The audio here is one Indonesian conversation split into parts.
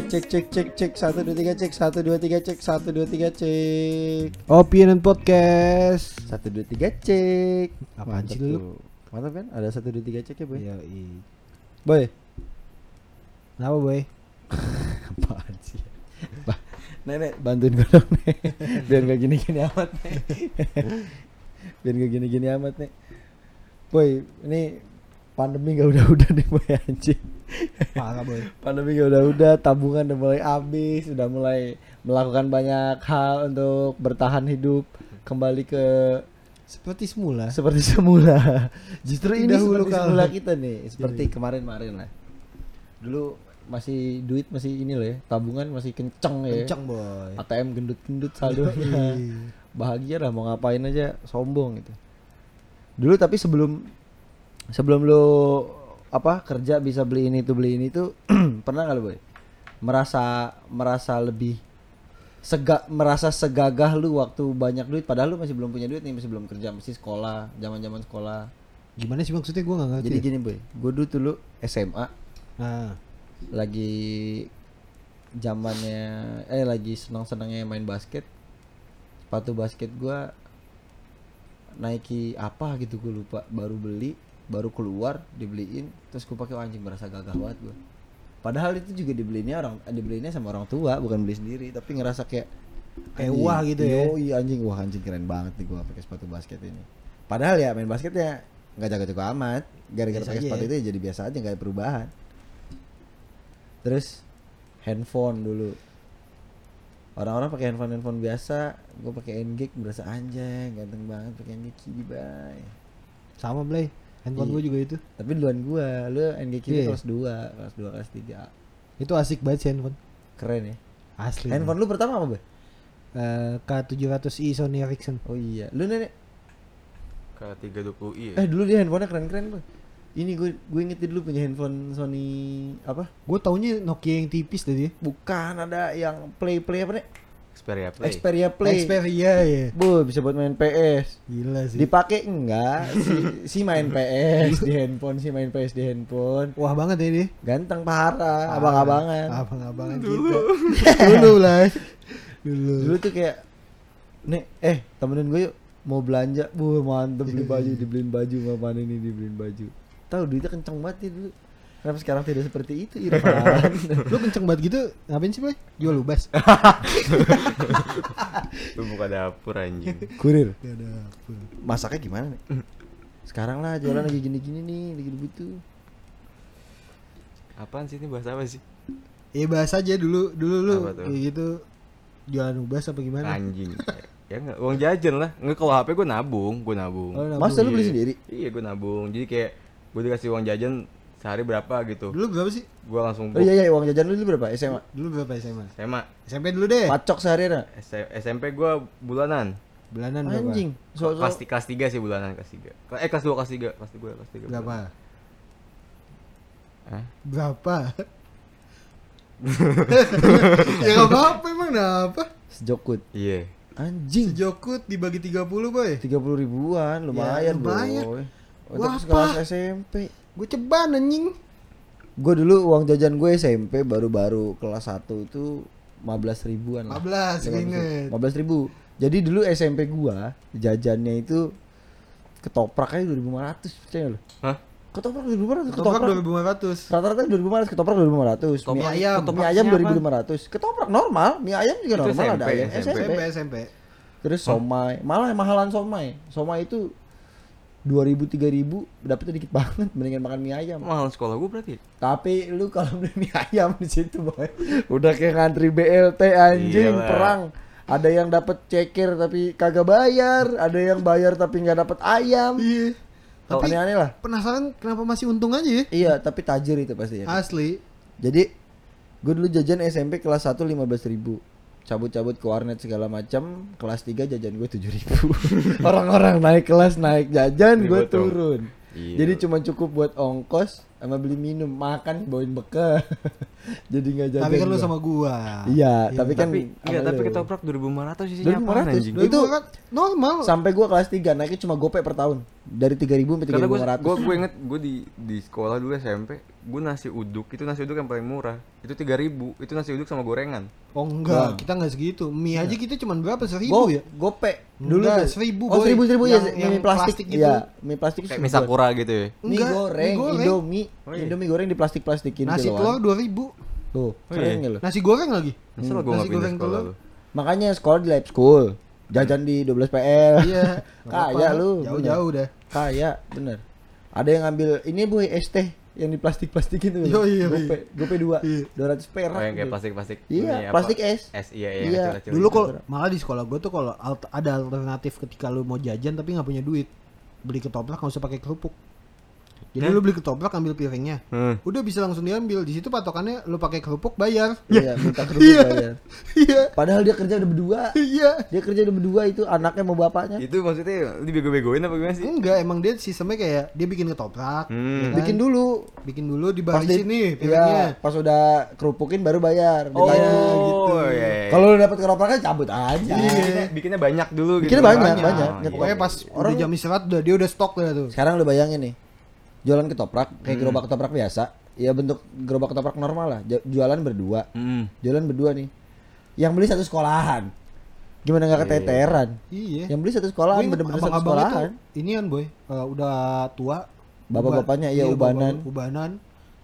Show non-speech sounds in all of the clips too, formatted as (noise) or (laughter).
Cek cek cek cek cek satu dua tiga cek satu dua tiga cek satu dua tiga cek Opinion Podcast. satu dua tiga cek. Mantap sih lu? Mantap kan? Ada satu dua tiga cek ya boy. Iya, iya. Boy. Kenapa, boy? (laughs) Apaan sih? Bah, nenek bantuin gue dong nek. Biar gak gini-gini amat nek. (laughs) Biar gak gini-gini amat nek. Boy, ini pandemi gak udah-udah nih boy anjing. Parah, boy. Pandemi gak udah-udah, tabungan udah mulai habis, udah mulai melakukan banyak hal untuk bertahan hidup kembali ke Seperti semula. seperti semula. Justru ini seperti kala. semula kita nih, seperti Iya. kemarin-kemarin lah. Dulu masih duit masih ini loh ya, tabungan masih kenceng ya. Kencang, boy. ATM gendut-gendut saldonya. (laughs) Iya. Bahagia lah mau ngapain aja sombong gitu. Dulu tapi sebelum sebelum lu apa kerja bisa beli ini tuh beli ini tuh (clears throat) pernah nggak lu boy? Merasa merasa lebih sega merasa segagah lu waktu banyak duit padahal lu masih belum punya duit nih masih belum kerja masih sekolah zaman zaman sekolah. Gimana sih maksudnya? Gua nggak ngerti. jadi gini boy gue dulu dulu SMA Nah, lagi zamannya eh lagi senang senangnya main basket. Sepatu basket gua Nike apa gitu gue lupa baru beli baru keluar dibeliin terus gue pakai "Wah, anjing merasa gagah banget gue padahal itu juga dibeliinnya orang dibeliinnya sama orang tua bukan beli sendiri tapi ngerasa kayak Kayak anjing, wah gitu ya. yoi, anjing wah anjing keren banget nih gue pakai sepatu basket ini padahal ya main basketnya nggak jago-jago amat gara-gara Biasa pakai sepatu ya. itu ya jadi biasa aja nggak ada perubahan terus handphone dulu orang-orang pakai handphone handphone biasa gue pakai Ngek berasa anjing ganteng banget pakai kiri bay sama, Blay. Handphone Iya. gua juga itu. tapi duluan gua lu Ngek kiri Iya. kelas 2 kelas 2 kelas 3 Itu asik banget sih handphone. keren ya Asli. handphone lu pertama apa bay Eh, K700i Sony Ericsson. oh iya lu nenek K320i ya? eh dulu dia handphonenya keren-keren boy ini gue gue inget dulu punya handphone Sony apa Gue taunya Nokia yang tipis tadi. ya. bukan ada yang play play apa nih Xperia Play. Xperia Play Xperia ya. Bu, bisa buat main PS. Gila sih. Dipakai enggak? Si, si main PS di handphone, si main PS di handphone. Wah banget ya dia. Ganteng parah, abang-abangan. Abang-abangan kita. Dulu lah. (laughs) Dulu. Dulu tuh kayak Nek, eh temenin gue yuk mau belanja. Bu, mantep beli baju, dibeliin baju sama ini dibeliin baju. Tahu duitnya kenceng banget ya dulu. Kenapa sekarang tidak seperti itu, Irfan? (laughs) Lu kenceng banget gitu. Ngapain sih, Boy? Jual lubas. (laughs) Lu buka dapur anjing. Kurir. Ada apa. Masaknya gimana nih? Sekarang lah jualan lagi gini-gini nih, lagi begitu. Apaan sih ini bahasa apa sih? Eh bahas aja dulu dulu lu kayak gitu jualan lubas apa gimana? Anjing. ya enggak uang jajan lah. Enggak kalau HP gue nabung, gue nabung. Oh, nabung. Masa lu beli Iya. sendiri? Iya, gue nabung. Jadi kayak gue dikasih uang jajan sehari berapa gitu. Dulu berapa sih? Gue langsung Oh iya iya, uang jajan lu dulu berapa? SMA. Dulu berapa SMA? SMA. SMP dulu deh. Pacok sehari ada. S- SMP gue bulanan. Bulanan berapa? Anjing. So, so, Kelas, kelas 3 sih bulanan kelas 3. Eh kelas 2 kelas 3, kelas 3 kelas 3. Berapa? Hah? Berapa? (laughs) (laughs) ya gak apa-apa emang apa? sejokut. Iya. Anjing. Sejokut dibagi 30 boy tiga puluh ribuan lumayan, lumayan. boy. Wah, tapi kelas? SMP. Gue ceban anjing Gue dulu uang jajan gue SMP baru-baru kelas 1 itu 15 ribuan lah. 15 gue inget 15 ribu. Jadi dulu SMP gua jajannya itu ketoprak aja 2500 percaya lu? Hah? Ketoprak 2500 Ketoprak ketoprak. 2500 Rata-rata 2500 ketoprak 2500. Mie ayam, Mie ayam maksudnya 2500. Ketoprak normal, mie ayam juga Itu normal ada SMP, ayam SMP. SMP. SMP SMP Terus somai, malah mahalan somai. Somai itu 2000 3000 dapetnya dikit banget mendingan makan mie ayam. Mahal sekolah gue berarti. Tapi lu kalau beli mie ayam di situ boy, (laughs) udah kayak ngantri BLT anjing Iyalah. perang. Ada yang dapat ceker tapi kagak bayar, ada yang bayar tapi nggak dapat ayam. Iya Tapi Tapi aneh lah. penasaran kenapa masih untung aja ya? Iya, tapi tajir itu pasti ya. Asli Jadi gue dulu jajan SMP kelas 1 15 ribu cabut-cabut ke warnet segala macam kelas 3 jajan gue 7 ribu (laughs) orang-orang naik kelas naik jajan gue turun Iya. jadi cuma cukup buat ongkos sama beli minum makan bawain bekal (laughs) jadi nggak jajan Tapi kan lu gua. sama gua iya tapi kan tapi iya tapi lu. ketoprak 2500 isinya apaan 2500. anjing? Itu- Itu kan normal sampai gua kelas 3 naiknya cuma gopek per tahun dari 3000 sampai gue 3500. gue gue inget gue di di sekolah dulu SMP gue nasi uduk itu nasi uduk yang paling murah itu 3000 itu nasi uduk sama gorengan Oh enggak, kita enggak segitu. Mie aja kita cuma berapa? Seribu Go, ya? gope dulu Enggak, seribu, Oh, seribu seribu ya, mie plastik, plastik gitu. Iya, mie plastik kayak mie sakura gitu ya Mie Enggak, goreng, mie goreng. Indomie, Oh, iya. Indomie goreng di plastik-plastikin Nasi kiloan. telur dua ribu. Tuh, Oh, sering iya. ya lo. Nasi goreng lagi. masa gue Nasi goreng telur. lu Makanya sekolah di lab school, jajan di 12 PL. Iya. (laughs) Kaya lu. Jauh-jauh dah. Kaya, bener. Ada yang ngambil ini boy es teh yang di plastik-plastikin tuh. Yo, iya, Gope, gope dua, Iya. 200 perak. oh yang kayak tuh. plastik plastik Iya, plastik es. es iya iya, Iya. kecil-kecil Dulu gitu. kok malah di sekolah gue tuh kalau alt- ada alternatif ketika lu mau jajan tapi nggak punya duit, beli ketoprak nggak usah pakai kerupuk. Jadi Hah? lu beli ketoprak ambil piringnya. Hmm. Udah bisa langsung diambil. Di situ patokannya lu pakai kerupuk bayar. Iya, minta kerupuk Iya. bayar. Iya. Padahal dia kerja udah berdua. Iya. Dia kerja udah berdua itu anaknya mau bapaknya. itu maksudnya lu dibego-begoin apa gimana sih Enggak, emang dia sistemnya kayak dia bikin ketoprak. Hmm. ya kan? Bikin dulu. bikin dulu di di- nih Iya, piringnya. pas udah kerupukin baru bayar. oh Ditanya, gitu. iya, iya. Kalau lu dapat keropraknya cabut aja. bikinnya, bikinnya banyak dulu Bikinnya gitu banyak, Oh, banyak. iya. Pokoknya pas Orang- udah jam istirahat udah dia udah stok tuh. Sekarang lu bayangin nih. Jualan ketoprak kayak Hmm. gerobak ketoprak biasa. Ya bentuk gerobak ketoprak normal lah. Ju- Jualan berdua. Hmm. Jualan berdua nih. Yang beli satu sekolahan. Gimana nggak keteteran? Iya. Yang beli satu sekolahan bener-bener satu sekolahan. Ini kan boy, eh, udah tua. Bapak-bapaknya, iya, bapak- ubanan. ubanan.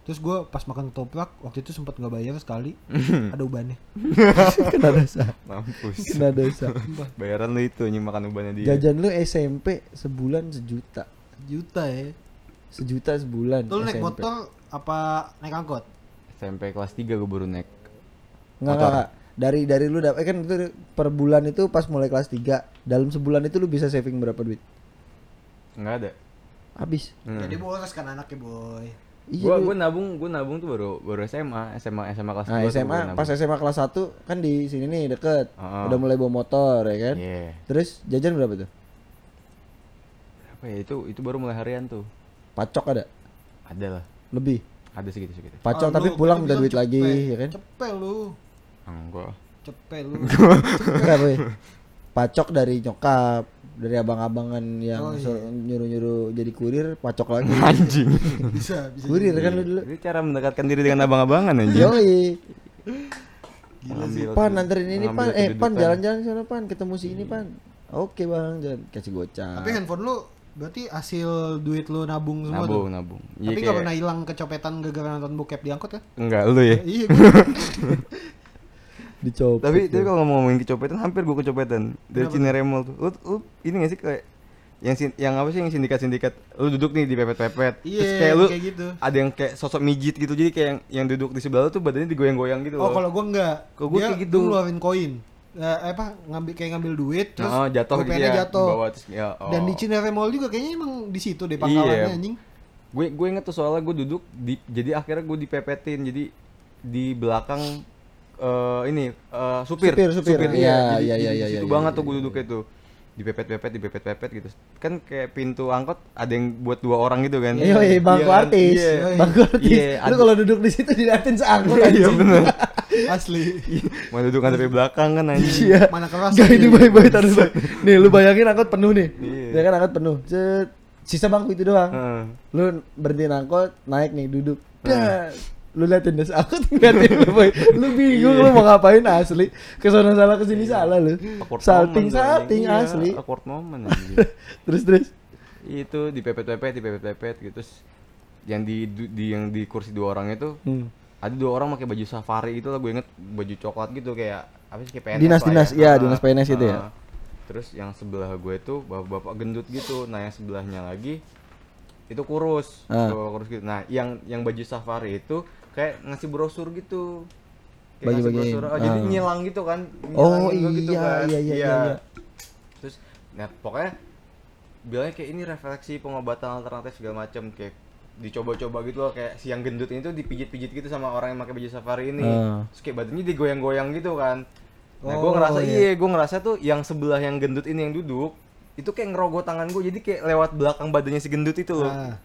Terus gue pas makan ketoprak waktu itu sempat nggak bayar sekali. (laughs) ada ubannya. (laughs) Kena dosa. mampus Kena dosa. bayaran lu itu nyim makan ubannya dia Jajan lu SMP sebulan sejuta. Juta ya. Sejuta sebulan. Tuh lu naik SMP. motor apa naik angkot? SMP kelas 3 gue baru naik Enggak, enggak, enggak. Dari dari lu dapat kan itu per bulan itu pas mulai kelas 3 dalam sebulan itu lu bisa saving berapa duit? nggak ada Habis. Hmm. Jadi boros kan anaknya boy. Iya. gua gua nabung gua nabung tuh baru baru SMA SMA SMA kelas Nah, 2 tuh SMA pas SMA kelas 1 kan di sini nih deket. Heeh. Udah mulai bawa motor ya kan? Iya. Terus jajan berapa tuh? apa ya itu itu baru mulai harian tuh Pacok ada? ada lah Lebih. ada segitu segitu Pacok Ah, tapi lu pulang udah duit cepet. lagi ya kan? Cepet lu. enggak Cepet lu. (laughs) Enggak, Boy. Pacok dari nyokap, dari abang-abangan yang Oh, iya. nyuruh-nyuruh jadi kurir, pacok lagi. (laughs) anjing bisa, bisa. kurir kan lu dulu. itu cara mendekatkan diri dengan abang-abangan anjing Yoi. Mengambil Pan kedu- anterin ini pan, eh pan jalan-jalan sana pan, ketemu si ini pan. Oke bang, jangan kasih gocap. Tapi handphone lu berarti hasil duit lu nabung semua nabung tuh. nabung Tapi nggak kayak- pernah hilang kecopetan gara-gara nonton bokep di angkot kan? enggak lu ya Iya. (laughs) Dicopet. tapi ya. tapi kalau ngomongin kecopetan hampir gua kecopetan dari Kenapa Cineremol tuh lu, lu ini gak sih kayak yang sin- yang apa sih yang sindikat sindikat lu duduk nih di pepet-pepet Iya, terus kayak lu kayak gitu. ada yang kayak sosok mijit gitu jadi kayak yang, yang duduk di sebelah lu tuh badannya digoyang-goyang gitu Oh kalau gua enggak. Kalau gua kayak gitu. ngeluarin koin. Eh, apa ngambil kayak ngambil duit terus oh, jatuh gitu ya jatuh. bawah terus ya oh. Dan di Cinere Mall juga kayaknya emang di situ deh pangkalannya Iya. anjing. gue gue inget tuh soalnya gue duduk di jadi akhirnya gue dipepetin jadi di belakang eh ini eh, supir Supir, supir. iya Iya, jadi, iya, jadi iya, di iya, situ iya, banget iya, tuh gue iya, duduknya tuh dipepet-pepet dipepet-pepet gitu kan kayak pintu angkot ada yang buat dua orang gitu kan Iya, iya, bangku kan? artis. iya Bangku artis. Iya, Lu kalau duduk di situ diliatin seangkut iya anjing. bener (laughs) Asli. mau duduk kan dari belakang kan anjing Iya. Mana keras Gak ini baik baik taruh. (laughs) Nih lu bayangin angkot penuh nih. Iya. Ya kan angkot penuh. Cet. Sisa bangku itu doang. Heeh. Lu berhenti angkot, naik nih duduk. Dah. Lu liatin das angkot ngeliatin lu (laughs) boy. Lu bingung lu mau ngapain asli. Ke sana salah ke sini salah lu. Salting salting. Iya, asli. awkward moment. (laughs) Terus terus. itu dipepet-pepet dipepet-pepet gitu terus yang di, di yang di kursi dua orang itu Hmm. ada dua orang pakai baju safari itu lah gue inget baju coklat gitu kayak apa sih kayak PNS Dinas- lah dinas, ya. iya, dinas PNS gitu ya. ah. terus yang sebelah gue tuh bapak-bapak gendut gitu nah yang sebelahnya lagi itu kurus bapak kurus gitu nah yang yang baju safari itu kayak ngasih brosur gitu Kayak ngasih Bagi-bagiin. brosur. Oh, jadi Ah. nyilang gitu kan Oh, Nyilangin gua gitu iya, kan. iya, iya, iya, iya. terus nah pokoknya bilangnya kayak ini refleksi pengobatan alternatif segala macam kayak dicoba-coba gitu loh kayak si yang gendut ini tuh dipijit-pijit gitu sama orang yang pakai baju safari ini Ah. terus kayak badannya digoyang-goyang gitu kan nah gue Oh, ngerasa iya. iya gue ngerasa tuh yang sebelah yang gendut ini yang duduk itu kayak ngerogoh tangan gue jadi kayak lewat belakang badannya si gendut itu loh Ah.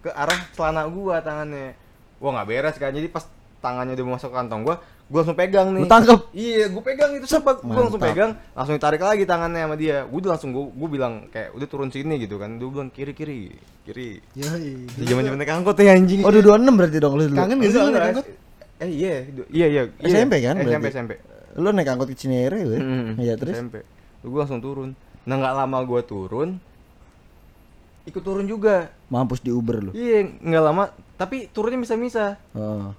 ke arah celana gua tangannya wah nggak beres kan jadi pas tangannya udah masuk ke kantong gua gue langsung pegang nih Lu tangkep? iya gue pegang itu sempat gue langsung pegang langsung ditarik lagi tangannya sama dia gue udah langsung gue gue bilang kayak udah turun sini gitu kan dia bilang kiri kiri kiri Yoi. di zaman zaman naik angkot ya anjing Oh, 226 berarti dong lu dulu. Kangen gak sih naik angkot? eh iya iya iya iya. SMP kan SMP berarti? SMP Lu naik angkot ke Cinere, weh. Mm, Iya, terus SMP gue langsung turun nah nggak lama gue turun ikut turun juga mampus di Uber lu. iya nggak lama tapi turunnya bisa-bisa Oh.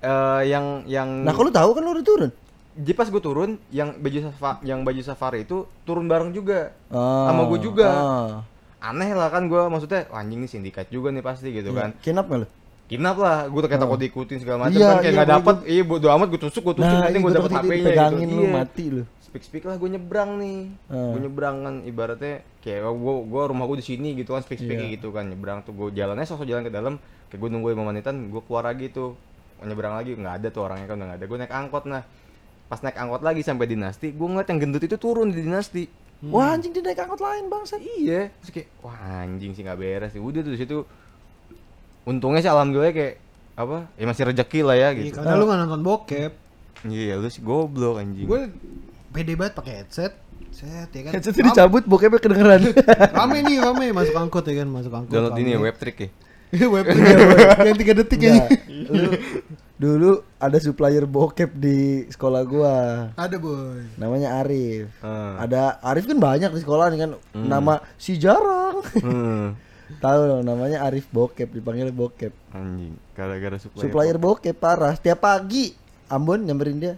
Eh yang yang Nah, kalau tahu kan lu udah turun. jadi pas gue turun yang baju safari yang baju safari itu turun bareng juga Oh. Sama gua juga. Oh. aneh lah kan gue maksudnya "Wah, anjing nih sindikat juga nih pasti gitu kan Kinap nggak lu? Kidnap lah gue kayak takut diikutin segala macam Iya, kan kayak iya, nggak gua- dapet. iya bodo amat gue tusuk gue tusuk Nah, nanti iya, gue dapet takut hp nya dipegangin lu, Iya. mati lu. speak speak lah gue nyebrang nih. Ah. gue nyebrang kan ibaratnya kayak gue gue rumah gue di sini gitu kan speak speak Iya. gitu kan nyebrang tuh. Gue jalannya sosok jalan ke dalam kayak gue nunggu lima menitan gue keluar lagi tuh. Nyebrang lagi nggak ada tuh orangnya kan udah nggak ada. Gue naik angkot nah. Pas naik angkot lagi sampai dinasti gue ngeliat yang gendut itu turun di dinasti. Wah, anjing dia naik angkot lain, Bangsa. iya terus kayak wah anjing sih nggak beres sih. Udah tuh di situ untungnya sih alhamdulillah kayak apa ya masih rezeki lah ya Iya, gitu karena lu gak nonton bokep. iya lu sih goblok anjing Gue pede banget pakai headset. Set ya kan. Headset dicabut, bokepnya kedengeran. (laughs) Rame nih, rame masuk angkot ya kan, masuk angkot. download ini ya web trick ya (laughs) web tiga, yang tiga detik ya. Lu dulu ada supplier bokep di sekolah gua. Ada boy. Namanya Arif. Hmm. Ada Arif kan banyak di sekolah nih kan. Nama si jarang. Hmm. (laughs) Tahu dong namanya Arif Bokep dipanggil Bokep. anjing gara-gara supplier, Supplier bokep parah. Setiap pagi Ambon nyamperin dia.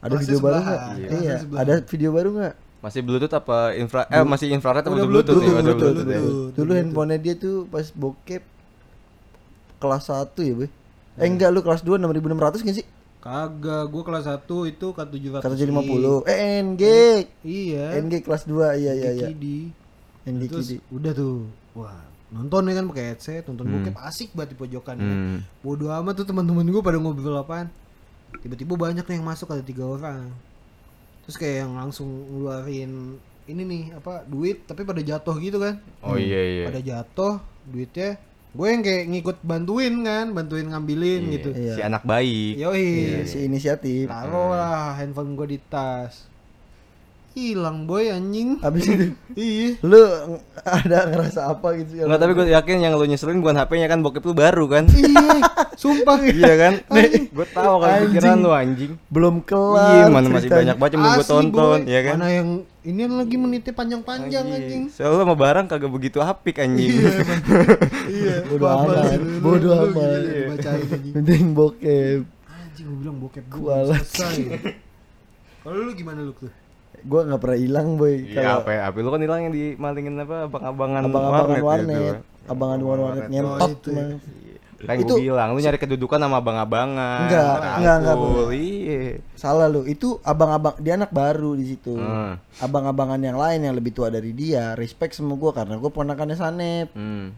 Ada Kelasnya video baru sebelahan. nggak? Iya. Iya. Ada video baru nggak? masih bluetooth apa infra eh masih infrared udah bluetooth, Bluetooth, ya? Udah Bluetooth, bluetooth, ya? Bluetooth. Dulu handphonenya dia tuh pas bokep kelas 1 ya, Boy. Eh enggak lu kelas 2 6600 gak sih? Kagak, gua kelas 1 itu K750. Kata 50. Eh NG. Iya. NG kelas 2. Iya iya iya. Kidi. NG Terus Kidi. udah tuh. Wah, nonton ya kan pakai headset, nonton Hmm. bokep asik banget di pojokan ya kan. Hmm. Bodoh amat tuh teman-teman gue pada ngobrol apaan. Tiba-tiba banyak nih yang masuk ada tiga orang. Terus kayak yang langsung ngeluarin ini nih apa duit tapi pada jatuh gitu kan. oh iya iya Pada jatuh duitnya gue yang kayak ngikut bantuin kan, bantuin ngambilin Iya, gitu. Iya. si anak bayi Yoi. Iya, si inisiatif. Taruh lah handphone gue di tas. Hilang boy anjing. Habis itu (laughs) Iya. lu ada ngerasa apa gitu Enggak, tapi gue yakin yang lu nyeselin bukan HP-nya kan bokep lu baru kan Iya, sumpah. (laughs) iya kan Anjing. gue tahu kan pikiran lu anjing belum iya kelar. mana masih ceritanya. banyak banget yang mau gue tonton boy. ya kan Mana yang ini lagi menitnya panjang-panjang anjing. Soalnya sama barang kagak begitu apik anjing. Iya, (laughs) Bodoh babal amat, bodoh amat. Penting bokep. Anjing gue bilang bokep gue selesai. Kalau lu gimana lu tuh? Gua nggak pernah hilang boy. Iya, apa ya? HP lu kan hilang yang dimalingin apa abang-abangan abang-abangan warnet warnet, gitu. abangan warnet, warnet Warnet. ngentot Oh, itu ya. Kan Itu- gue bilang, lu nyari kedudukan sama abang-abangan. Enggak, enggak, enggak, Rangkul, Iya. Salah lu. Itu abang-abang dia anak baru di situ. Hmm. Abang-abangan yang lain yang lebih tua dari dia, respect sama gua karena gua ponakannya Sanep. Hmm.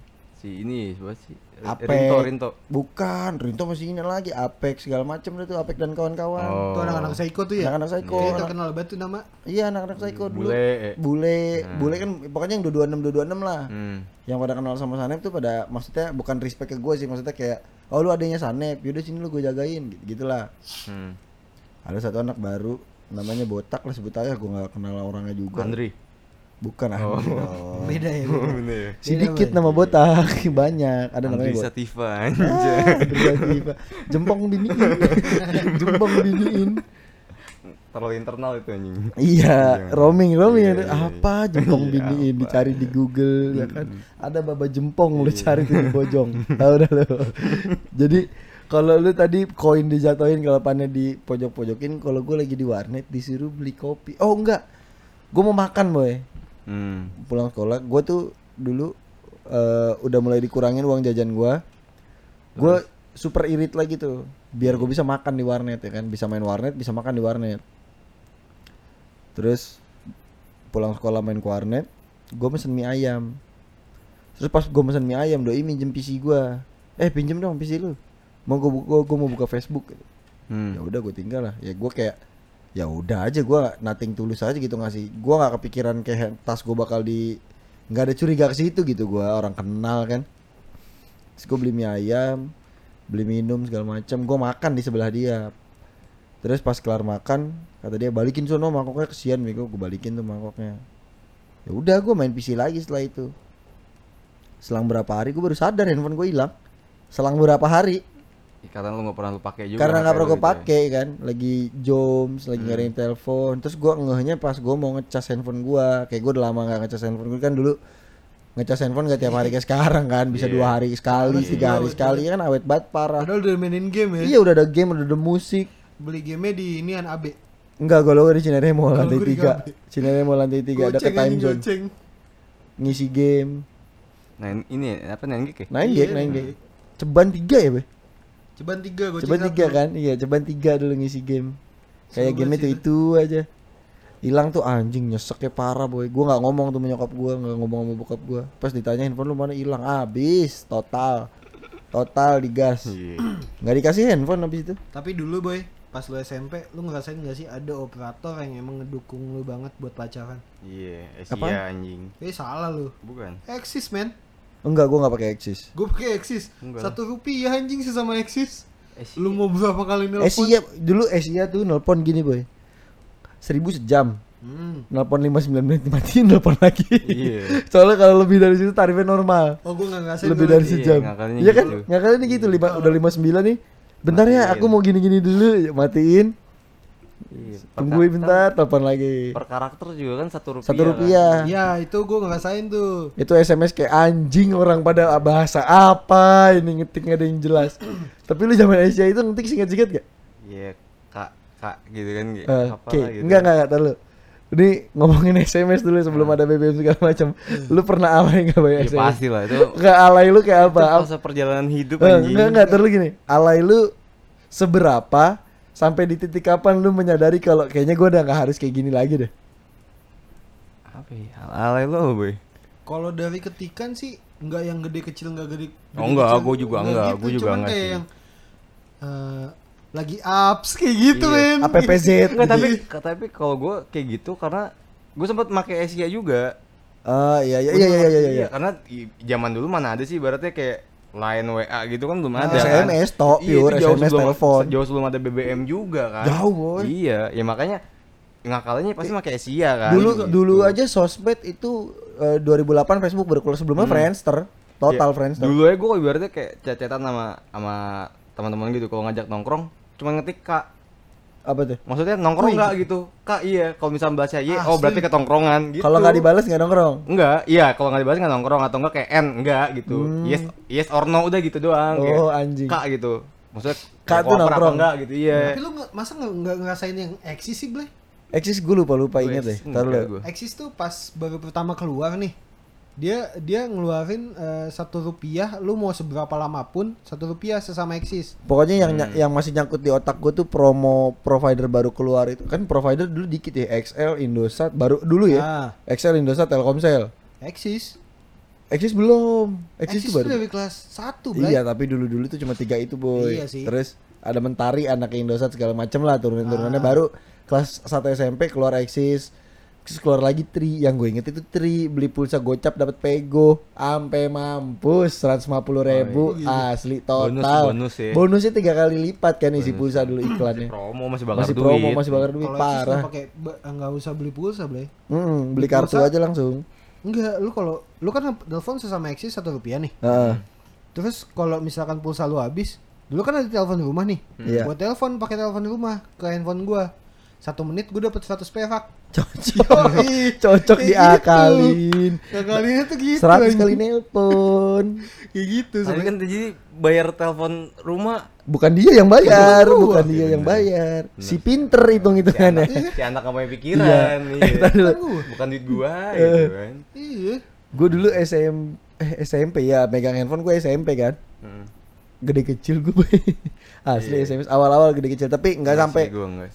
Si ini siapa sih? Apek. Rinto, Rinto. Bukan, Rinto masih ini lagi, Apek segala macam itu Apek dan kawan-kawan. Oh. Tuh anak-anak psycho tuh ya? Anak-anak psycho. Kayak anak- terkenal banget tuh nama. Iya, anak-anak psycho dulu. Bule. eh. Bule, bule kan pokoknya yang 226 226 lah. Hmm. Yang pada kenal sama Sanep tuh pada maksudnya bukan respect ke gue sih, maksudnya kayak oh lu adanya Sanep, yaudah sini lu gue jagain gitu gitulah. Hmm. Ada satu anak baru namanya botak lah sebut aja gue nggak kenal orangnya juga. Andri. Bukan Oh. Andri dong. Beda ya. Oh, (laughs) beda. bener ya. Sedikit nama botak, (laughs) banyak. Ada namanya Andri botak. Sativa Ah, anjay. Andri Sativa. Jempong biniin. (laughs) Jempong biniin. Terlalu internal itu anjing. Iya, roaming roaming Iya, iya, iya. apa jempong Iya, biniin apa. dicari di Google ya kan. Ada baba jempong lu cari tuh di bojong. Tahu dah lu. Jadi kalau lu tadi koin dijatuhin kelapannya di pojok-pojokin, kalau gue lagi di warnet disuruh beli kopi. Oh enggak. Gue mau makan, boy. Hmm. Pulang sekolah, gue tuh dulu eh, udah mulai dikurangin uang jajan gua. Gue super irit lagi tuh. Biar gue bisa makan di warnet ya kan, bisa main warnet, bisa makan di warnet. Terus pulang sekolah main ke warnet, gue mesen mie ayam. Terus pas gue mesen mie ayam, doi minjem PC gua. Eh pinjem dong PC lu. Mau gue gue mau buka Facebook. Hmm. Ya udah gue tinggal lah. Ya gue kayak ya udah aja gua nothing tulus aja gitu ngasih. Gua nggak kepikiran kayak tas gue bakal di nggak ada curiga ke situ gitu gua orang kenal kan. Terus gue beli mie ayam, beli minum segala macam. Gue makan di sebelah dia. terus pas kelar makan kata dia balikin sono mangkoknya kesian bego gue balikin tuh mangkoknya ya udah gue main PC lagi setelah itu selang berapa hari gue baru sadar handphone gue hilang selang berapa hari Ya, karena lu nggak pernah lu pakai juga karena HP nggak pernah gue gitu ya. pakai kan lagi joms lagi Hmm. ngadain telepon terus gue ngehnya pas gue mau ngecas handphone gue kayak gue udah lama nggak ngecas handphone gue kan dulu ngecas handphone gak tiap hari kayak sekarang kan bisa Iya. dua hari sekali Iya. tiga hari sekali kan awet banget parah Padahal udah mainin game ya. iya udah ada game udah ada musik Beli gamenya di ini an AB. Enggak, kalau di Cinere mau Kalau lantai tiga. Cinere mau lantai tiga ada ke time zone goceng. ngisi game. nah ini apa nine gig ya Nine Iya, gig, nine gig. Ceban tiga ya, Be? Ceban tiga goceng. Ceban satu. tiga kan? Iya, ceban tiga dulu ngisi game. Kayak game itu itu aja. Hilang tuh anjing nyeseknya parah boy. Gua nggak ngomong tuh menyokap gua, nggak ngomong sama bokap gua. Pas ditanya handphone lu mana hilang, habis total. Total digas. iya Nggak dikasih handphone habis itu. Tapi dulu boy, pas lu SMP, lu ngerasain gak sih ada operator yang emang ngedukung lu banget buat pacaran? iya Apaan? Asia anjing Eh salah lu. bukan Eksis men. Enggak, gua nggak pakai Axis. Gue pakai Eksis. Enggak. Satu rupiah anjing sesama Eksis. Asia Lu mau berapa kali nelpon? Asia dulu Asia tuh nelpon gini boy. Seribu sejam. Hmm. nelpon 59 menit dimatiin nelpon lagi iya (laughs) soalnya kalau lebih dari situ tarifnya normal Oh gue gak ngerasain lebih dari lagi. Iya, sejam ngakalinnya iya kan gitu. ngakalinnya gitu lima, udah 59 nih bentar ya Matiin. aku mau gini-gini dulu Ya, matiin Iya, tungguin karakter- bentar telepon lagi per karakter juga kan satu rupiah satu kan? rupiah Iya itu gue ngerasain tuh. itu SMS kayak anjing orang pada bahasa apa ini ngetik nggak ada yang jelas (clears throat) tapi lu zaman Asia itu ngetik singkat-singkat gak? iya kak kak gitu kan kayak Eh, apa Oke, lah gitu enggak enggak enggak tahu lu. Ini ngomongin SMS dulu sebelum ada BBM segala macam. Lu pernah alay enggak bayar SMS? pasti lah itu Enggak alay lu kayak apa? itu fase perjalanan hidup Eh, anjing enggak enggak terus gini. Alay lu seberapa sampai di titik kapan lu menyadari kalau kayaknya gua udah nggak harus kayak gini lagi deh. apa ya alay lo boy Kalau dari ketikan sih nggak yang gede kecil nggak gede. Oh, gede enggak, kecil. gua juga enggak, gua juga cuman enggak kayak sih. yang eh, lagi ups kayak gitu Iya. men. APPZ. enggak tapi gitu. tapi kalau gue kayak gitu karena gue sempat pakai Asia juga Ah iya iya iya iya iya iya. iya. karena zaman dulu mana ada sih ibaratnya kayak line WA gitu kan belum ada SMS kan. toh, Iya, pure jauh SMS telepon. jauh sebelum ada BBM juga kan Jauh, boy. iya ya makanya ngakalnya pasti pakai Asia kan Dulu gitu. dulu aja sosmed itu eh, 2008 Facebook baru keluar sebelumnya Friendster. Total Ya, Friendster. dulu aja gue ibaratnya kayak chat-chatan sama sama teman-teman gitu kalau ngajak nongkrong cuma ngetik kak Apa tuh? maksudnya nongkrong Wih. nggak gitu kak iya kalau misalnya bahasa Y Ah, oh berarti sih. ke tongkrongan gitu Kalau nggak dibalas nggak nongkrong. Enggak, iya kalau nggak dibahas nggak nongkrong atau enggak kayak N enggak gitu. Hmm. Yes, yes or no udah gitu doang. kayak Oh, anjing. Kak gitu. Maksudnya Kak kayak tuh nongkrong. enggak gitu. Iya. Tapi lu masa nggak nggak ngerasain yang eksis sih Blay? Eksis gue lupa lupa Gue inget deh. Taruh enggak lu. Eksis tuh pas baru pertama keluar nih. Dia dia ngeluarin eh, satu rupiah, lu mau seberapa lama pun satu rupiah sesama eksis. Pokoknya yang Hmm. yang masih nyangkut di otak gue tuh promo provider baru keluar itu kan provider dulu dikit ya XL Indosat baru dulu ya Ah, XL Indosat Telkomsel eksis. Eksis belum Eksis Eksis itu baru dari kelas 1 Blay. iya tapi dulu dulu tuh cuma tiga itu boy Iya sih. terus ada Mentari anak Indosat segala macem lah turunan turunannya Ah. baru kelas 1 SMP keluar Eksis terus keluar lagi Tri yang gue inget itu Tri beli pulsa gocap dapat pego ampe mampus 150 ribu Oh, iya. asli Bonus, total bonus ya. bonusnya tiga kali lipat kan isi Bonus. pulsa dulu iklannya Promo masih bakar masih duit. promo masih bakar duit lu parah pakai ba- nggak usah beli pulsa, Blay. Mm, beli Beli kartu pulsa. aja langsung Enggak, lu kalau lu kan telepon sesama eksis satu rupiah nih. Heeh. Terus kalau misalkan pulsa lu habis, dulu kan ada telepon di rumah nih. Iya. Gua telepon pakai telepon di rumah ke handphone gua. Satu menit gua dapet 100 perak. Cocok Yoi. cocok Kayak diakalin Kalian tuh gitu. 100 anjing. kali nelpon kayak gitu. Tapi kan jadi bayar telepon rumah bukan dia yang bayar bukan dia Iya, yang bayar Bener. si pinter hitung si hitungannya anak, si anak gak punya pikiran Iya. iya. Eh. Kan gua. Bukan duit gua gitu kan. Iya. gue dulu SM eh, SMP ya megang handphone gue SMP kan Hmm. Gede kecil gue (laughs) asli Iya. SMS awal-awal gede kecil tapi nggak Enggak sampai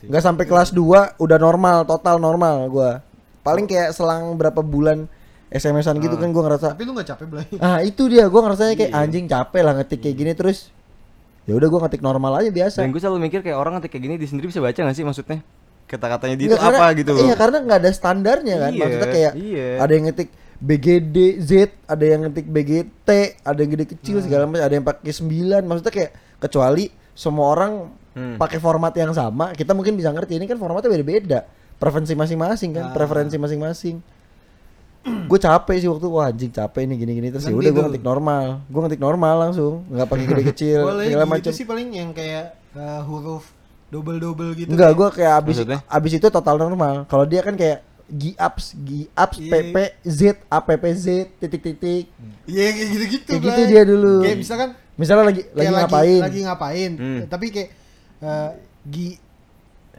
nggak sampai kelas 2 udah normal total normal gue paling kayak selang berapa bulan SMS-an gitu Ah. kan gue ngerasa Tapi lu gak capek belai. ah itu dia gue ngerasanya kayak Iya. anjing capek lah ngetik kayak gini terus ya udah gue ngetik normal aja biasa Dan gue selalu mikir kayak orang ngetik kayak gini di sendiri bisa baca gak sih maksudnya? Kata-katanya dia itu Nggak, karena- apa gitu loh. Iya karena nggak ada standarnya kan. Iya, Maksudnya kayak iya. ada yang ngetik BGD Z, ada yang ngetik BGT, ada yang gede kecil Hmm. segala macam, ada yang pakai 9. Maksudnya kayak kecuali semua orang Hmm. pakai format yang sama, kita mungkin bisa ngerti ini kan formatnya beda-beda. Preferensi masing-masing kan, Ah. preferensi masing-masing. (clears throat) gue capek sih waktu wah anjing capek nih gini-gini terus ya udah gue ngetik normal. Gue ngetik normal langsung, nggak pakai gede kecil (laughs) Boleh segala gitu macam. sih paling yang kayak uh, huruf double-double gitu. Enggak, gue kayak abis Maksudnya? abis itu total normal. Kalau dia kan kayak GApps, GApps, Iya. PP, Z, APP Z, titik-titik. Iya kayak gitu-gitu. Kayak gitu dia dulu. Kayak misalkan Misalnya lagi kayak lagi ngapain? Lagi ngapain. Hmm. Tapi kayak uh, G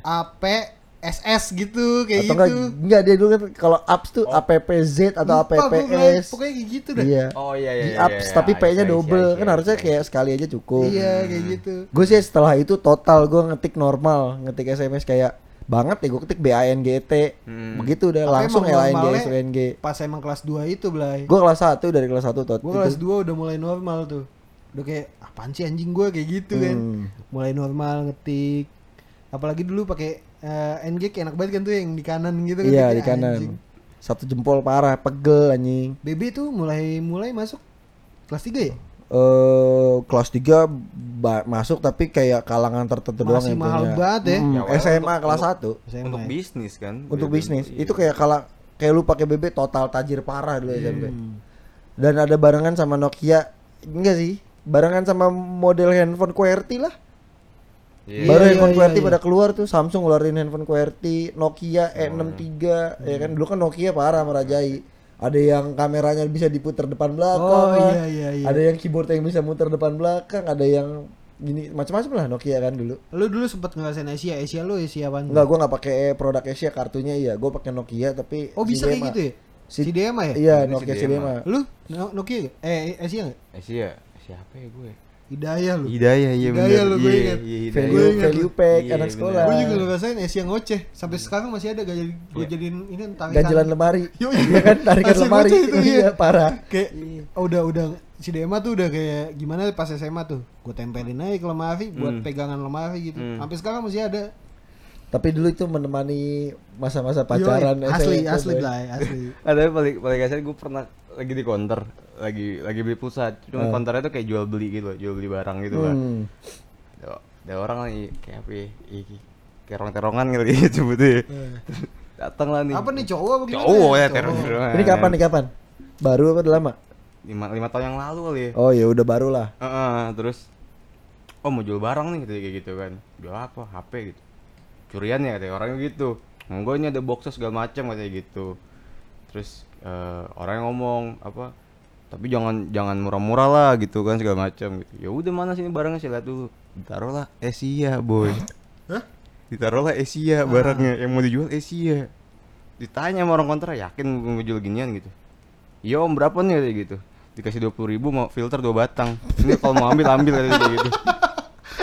A P S S gitu kayak atau enggak gitu. enggak dia dulu kan kalau apps tuh app z atau Lupa apps Pokoknya kayak gitu dah. iya Oh iya iya. di iya, apps iya, tapi iya, p-nya iya, double iya, kan iya, harusnya iya. kayak sekali aja cukup Iya kayak gitu. gue sih setelah itu total gue ngetik normal ngetik sms kayak banget ya gue ketik b a n g t Hmm. begitu udah Tapi langsung emang l a n g g Pas emang kelas 2 itu, Blay. gue kelas 1 dari kelas 1 tot Gue kelas 2 udah mulai normal tuh. Udah kayak apaan sih anjing gue kayak gitu kan. Hmm. Mulai normal ngetik. Apalagi dulu pakai eh, NG enak banget kan tuh yang di kanan gitu kan. iya di kanan anjing. satu jempol parah pegel anjing BB tuh mulai mulai masuk kelas 3 ya? Eh kelas 3 ba- masuk tapi kayak kalangan tertentu doang Masih yang mahal punya. banget ya. Mm, Ya, awalnya SMA untuk- kelas untuk- 1 SMA Untuk ya? bisnis kan. untuk BB. bisnis Iya. itu kayak kalau kayak lu pakai BB total tajir parah dulu SMP Hmm. dan ada barengan sama Nokia enggak sih barengan sama model handphone QWERTY lah Iya. baru Iya, handphone iya, QWERTY iya. pada keluar tuh Samsung ngeluarin handphone QWERTY Nokia E63 ya kan dulu kan Nokia parah merajai ada yang kameranya bisa diputar depan belakang Oh, lah. iya, iya, iya. ada yang keyboard yang bisa muter depan belakang ada yang gini macam-macam lah Nokia kan dulu Lu dulu sempet ngerasain Asia, Asia lu Asia apaan? Enggak, gua nggak pakai produk Asia kartunya iya, gua pakai Nokia tapi Oh bisa kayak gitu ya? Si- CDMA ya? Iya, Ini Nokia CDMA. CDMA. Lu No- Nokia? Eh Asia gak? Ya. Siapa ya gue? Hidayah lu. Hidayah iya Hidayah bener. lu, gue Iya, ingat. iya, Hidayah. Value value lu. pack Iya, anak bener. sekolah. Gue juga ngerasain Asia ngoceh Sampai sekarang masih ada gak jadi gue Iya. jadiin ini tarikan Ganjelan lemari. (laughs) Yo, Iya kan tarikan Asia lemari. itu, iya. Iya, parah. Kayak oh, udah udah si DMA tuh udah kayak gimana pas SMA tuh Gue tempelin aja ke lemari buat Hmm. pegangan lemari gitu Hmm. Sampai sekarang masih ada Tapi dulu itu menemani masa-masa pacaran Yoi, Asli asli lah asli (laughs) Ah, tapi paling paling kasar gue pernah lagi di counter, lagi lagi beli pulsa. Cuma Hmm. counternya tuh kayak jual beli gitu, loh, jual beli barang gitu kan. Hmm. Ada, ada orang lagi kayak apa ya? Ih, kayak terong-terongan kali ya sebutnya. Eh. (laughs) Datang lah nih. Apa nih cowok apa gimana? Cowok ya terong-terongan. Ini kapan nih kapan? Baru apa udah lama? Lima, lima tahun yang lalu kali ya. Oh ya udah baru lah. Heeh, terus oh mau jual barang nih gitu kayak gitu kan. Jual apa? HP gitu. Curian ya katanya orangnya gitu. Enggak ini ada boxnya segala macam katanya gitu. Terus eh, orangnya ngomong apa? Tapi jangan jangan murah-murah lah gitu kan segala macam gitu. Ya udah mana sini barangnya saya lihat dulu. Ditaruhlah Asia, boy. Hah? Ditaruhlah Asia barangnya yang mau dijual Asia. Ditanya sama orang kontra, yakin mau jual ginian gitu. Iya om berapa nih gitu dikasih dua puluh ribu mau filter dua batang ini kalau mau ambil ambil kayak gitu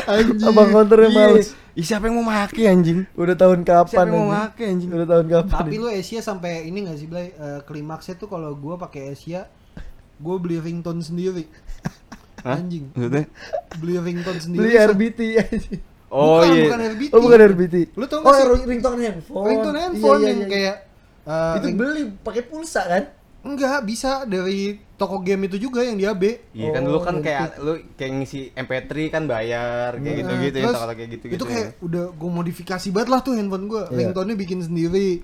Anjing. Abang konternya Iya. males. Ih, siapa yang mau make anjing Udah tahun kapan? siapa yang mau anjing? make anjing Udah tahun kapan? Tapi lu Asia sampai ini gak sih Blay? Eh, klimaksnya tuh kalau gua pakai Asia gue beli ringtone sendiri. Hah? Anjing. maksudnya Beli ringtone sendiri. beli RBT anjing. oh bukan, iya bukan RBT. Oh bukan RBT. Lu tau Oh gak sih? ringtone handphone. Ringtone Iya, handphone iya, yang iya. kayak eh, itu ring- beli pakai pulsa kan? Enggak bisa dari toko game itu juga yang di AB. iya kan Oh, dulu kan ngerti. kayak lu kayak ngisi MP3 kan bayar kayak gitu gitu ya Terus, kalau kayak gitu gitu Itu kayak udah gue modifikasi banget lah tuh handphone gue. Iya. Ringtone-nya bikin sendiri.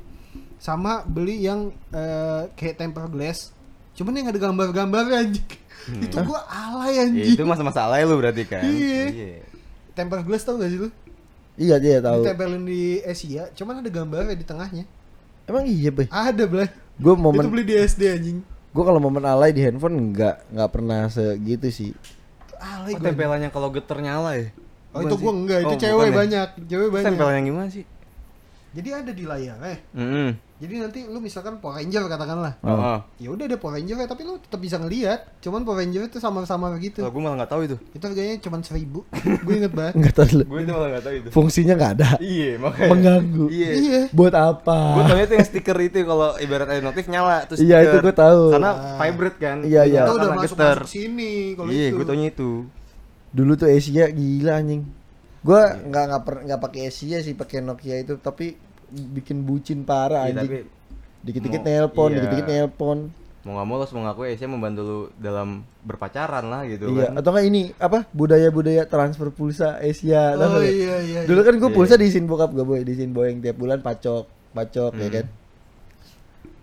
Sama beli yang eh, kayak tempered glass. Cuman yang ada gambar-gambar anjing. itu gua alay Ya, anjing. itu masa masalah lu berarti kan Iya. Tempered glass tau gak sih lu? Iya dia tahu. Ditempelin di Asia, cuman ada gambarnya di tengahnya. Emang iya, Bay. Ada, Blay. Gue Itu momen beli di SD anjing. gue kalau momen alay di handphone nggak nggak pernah segitu sih. Alay oh, gua. tempelannya kalau geter nyala ya Oh, itu gua enggak, itu Oh, cewek ya? banyak, cewek banyak. tempelannya gimana sih Jadi ada di layar eh. Mm-mm. Jadi nanti lu misalkan Power Ranger katakanlah. Oh, oh. Ya udah ada Power Ranger tapi lu tetap bisa ngelihat. Cuman Power Ranger itu sama-sama gitu. Kalau gue malah nggak tahu itu Itu harganya cuma seribu. (laughs) gue inget banget. Nggak tahu. gue itu malah nggak tahu itu Fungsinya nggak ada. iya makanya Mengganggu. iya Iya. Buat apa? Gue tau itu yang stiker itu kalau ibarat ada notif nyala terus Iya, itu gua tahu. Karena Ah. vibrate kan. Iya, iya. Karena udah masuk masuk sini kalau Iya, itu. gue taunya itu. Dulu tuh Asia gila anjing. Gue nggak nggak per nggak pakai Asia sih, pakai Nokia itu tapi bikin bucin parah Iya, anjing. tapi Dikit-dikit nelpon, iya. dikit-dikit nelpon. mau nggak mau lo harus mengakui Asia membantu lu dalam berpacaran lah gitu iya kan atau enggak ini apa budaya-budaya transfer pulsa Asia Oh nggak? iya iya. dulu kan gue Iya, pulsa iya. diisiin bokap gue boy diisiin boyeng tiap bulan pacok pacok ya Hmm. kan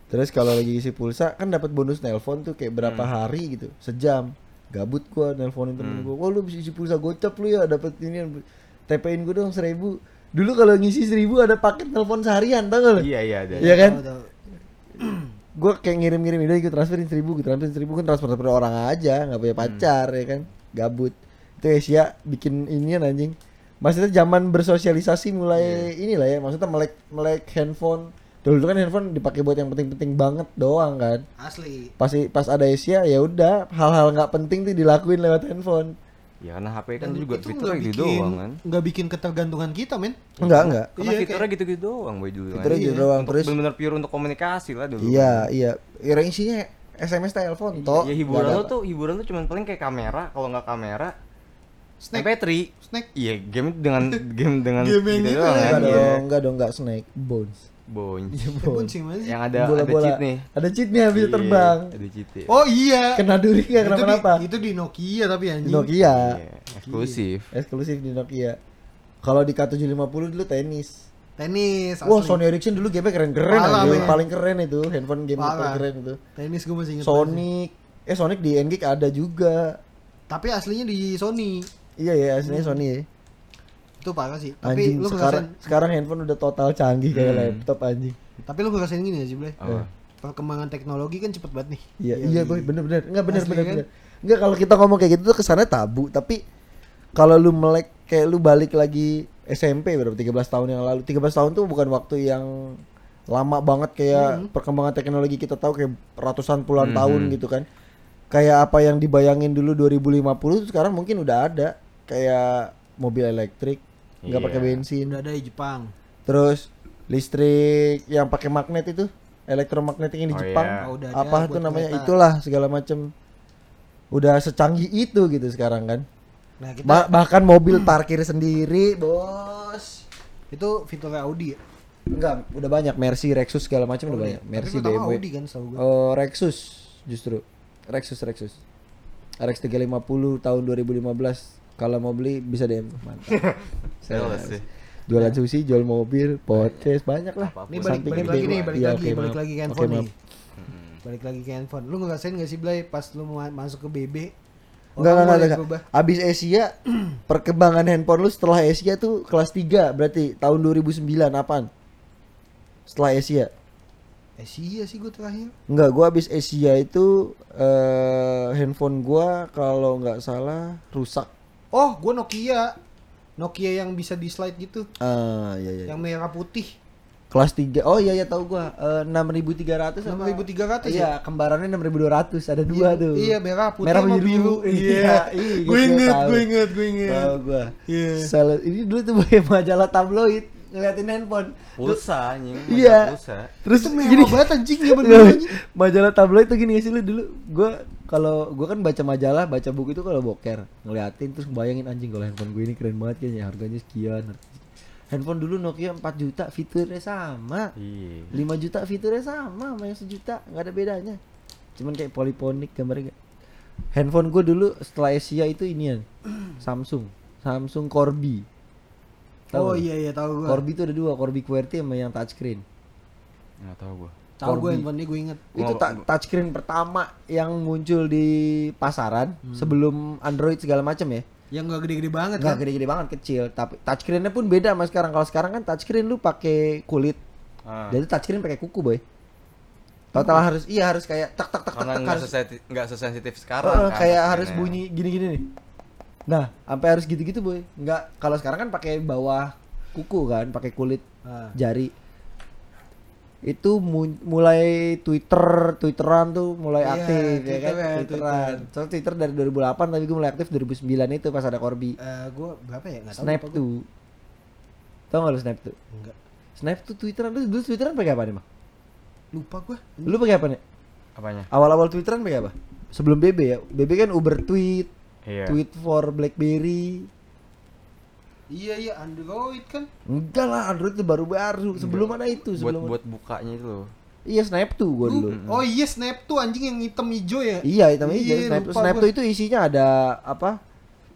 terus kalau lagi isi pulsa kan dapat bonus nelpon tuh kayak berapa Hmm. hari gitu sejam gabut gua nelponin temen Hmm. gua wah lu bisa isi pulsa gocap lu ya dapat ini TPin gue dong seribu dulu kalau ngisi seribu ada paket telepon seharian tau gak lu? Iya iya ada. Iya kan? (clears throat) Gue kayak ngirim-ngirim ide gue transferin seribu gue transferin seribu. Kan transfer transfer orang aja nggak punya pacar ya kan? Gabut. Itu Asia bikin inian anjing. Maksudnya zaman bersosialisasi mulai inilah ya maksudnya melek melek handphone. Dulu kan handphone dipakai buat yang penting-penting banget doang kan. Asli. pas pas ada Asia ya udah hal-hal nggak penting tuh dilakuin lewat handphone ya karena HP kan Dan juga itu fiturnya gitu bikin- doang kan? nggak bikin ketergantungan kita men. Enggak enggak karena Iya, fiturnya kayak- gitu-gitu doang boy dulu. Fiturnya gitu doang, Untuk terus- bener-bener pure untuk komunikasi lah dulu. Iya kan. iya. Ya isinya SMS telepon toh. ya hiburan ada- tuh hiburan tuh cuman paling kayak kamera. Kalau nggak kamera Snack. MP3 Snack. iya game dengan (laughs) game dengan Game yang gitu gitu doang ya. kan enggak iya dong enggak dong enggak snake bones bones Pun sih mas. yang ada ada Bola-bola. cheat nih ada cheatnya bisa Iya, terbang ada cheat ya. Oh iya. kena duri nggak Itu di- kenapa-napa Itu di Nokia tapi di anjing. Nokia Iya, eksklusif eksklusif di Nokia kalau di K750 dulu tenis Tenis. wah asli. Sony Ericsson dulu game keren-keren aja men. paling keren itu handphone game Parah. paling keren itu Tenis gue masih inget. Sonic eh Sonic di NGK ada juga Tapi aslinya di Sony. Iya ya aslinya Sony ya Itu parah sih. Tapi anjing lu sekarang ngerasain sekarang handphone udah total canggih kayak Hmm. laptop anjing tapi lu ngerasain gini ya sih, Blay? Apa? Perkembangan teknologi kan cepet banget nih. iya Iya, boy bener-bener enggak bener Asli bener kan? bener enggak kalau kita ngomong kayak gitu tuh kesannya tabu tapi kalau lu melek kayak lu balik lagi SMP berapa 13 tahun yang lalu 13 tahun tuh bukan waktu yang lama banget kayak Hmm. perkembangan teknologi kita tahu kayak ratusan puluhan tahun gitu kan kayak apa yang dibayangin dulu 2050 tuh sekarang mungkin udah ada kayak mobil elektrik nggak Iya. pakai bensin Udah ada di Jepang. terus listrik yang pakai magnet itu elektromagnetik yang di Oh, Jepang iya. Oh, udah ada apa tuh namanya kereta. itulah segala macem udah secanggih itu gitu sekarang kan Nah, kita Ba- bahkan mobil parkir sendiri bos itu fiturnya Audi ya. enggak udah banyak Mercy Rexus segala macam udah Oh, banyak. Mercy BMW Audi kan gua. oh Rexus justru Rexus Rexus RX 350 tahun 2015 kalau mau beli bisa DM mantap (laughs) Sales sih. jualan sushi jual mobil podcast banyak lah. Ini balik, lagi nih, balik Iya, lagi, balik lagi ke Oke, handphone nih. Balik lagi ke handphone. Lu ngerasain gak sih Blay pas lu mau masuk ke BB? Enggak, enggak, enggak. Abis Asia, (clears throat) perkembangan handphone lu setelah Asia tuh kelas 3 berarti tahun 2009 apaan? Setelah Asia. Iya sih gue terakhir. Enggak, gua abis Asia itu eh handphone gua kalau nggak salah rusak. Oh, gue Nokia. Nokia yang bisa di slide gitu, Ah, iya iya. yang merah putih. Kelas 3. Oh iya iya tahu gua. Eh 6300 apa? 6300 Iya, kembarannya 6200. Ada dua Iya, tuh. Iya, merah putih Merah sama biru. biru. Iya, iya, Gue inget, gue inget, gue inget. Tahu gua. Iya. Salah. Ini dulu tuh (laughs) majalah tabloid ngeliatin handphone. Pulsa anjing. Iya. Pulsa. Terus Itu gini banget anjing (laughs) ya bener majalah tabloid tuh gini gak sih lu dulu gua kalau gua kan baca majalah baca buku itu kalau boker ngeliatin terus bayangin anjing kalau handphone gue ini keren banget kayaknya harganya sekian handphone dulu Nokia 4 juta fiturnya sama Iya. 5 juta fiturnya sama sama yang sejuta nggak ada bedanya cuman kayak poliponik gambarnya handphone gue dulu setelah Asia itu inian (clears throat) Samsung Samsung Corby Tahu Oh iya iya tahu gue. Corby itu ada dua Corby QWERTY sama yang touchscreen Enggak tahu gua. Tahu gue ini gue inget. itu ta- touchscreen pertama yang muncul di pasaran Hmm. sebelum Android segala macam ya Yang gak gede-gede banget nggak kan? gede-gede banget kecil tapi touchscreennya pun beda sama sekarang kalau sekarang kan touchscreen lu pakai kulit Ah. jadi touchscreen pakai kuku boy total harus iya harus kayak tak tak tak tak, tak harus nggak sesensitif sekarang kan. kayak harus bunyi gini-gini nih nah sampai harus gitu-gitu boy nggak kalau sekarang kan pakai bawah kuku kan pakai kulit Ah. jari itu mu- mulai Twitter Twitteran tuh mulai Iya, aktif ya Twitter kan ya, Twitteran soalnya Twitter dari 2008 tapi gue mulai aktif 2009 itu pas ada Corby Eh, gue berapa ya? Nggak tahu. Snap gua. tuh tau gak lu Snap tuh Enggak. Snap tuh Twitteran lu dulu Twitteran pakai apa nih mah Lupa gue. lu pakai apa nih Apanya? awal-awal Twitteran pakai apa sebelum BB ya BB kan Uber Tweet Iya. Tweet for BlackBerry Iya iya Android kan. enggak lah Android itu baru-baru sebelum ada itu buat sebelum buat bukanya itu loh. Iya Snap tuh gue dulu. Lu- Oh iya Snap tuh anjing yang hitam hijau ya. Iya hitam hijau Iya, Snap Snap tuh itu isinya ada apa?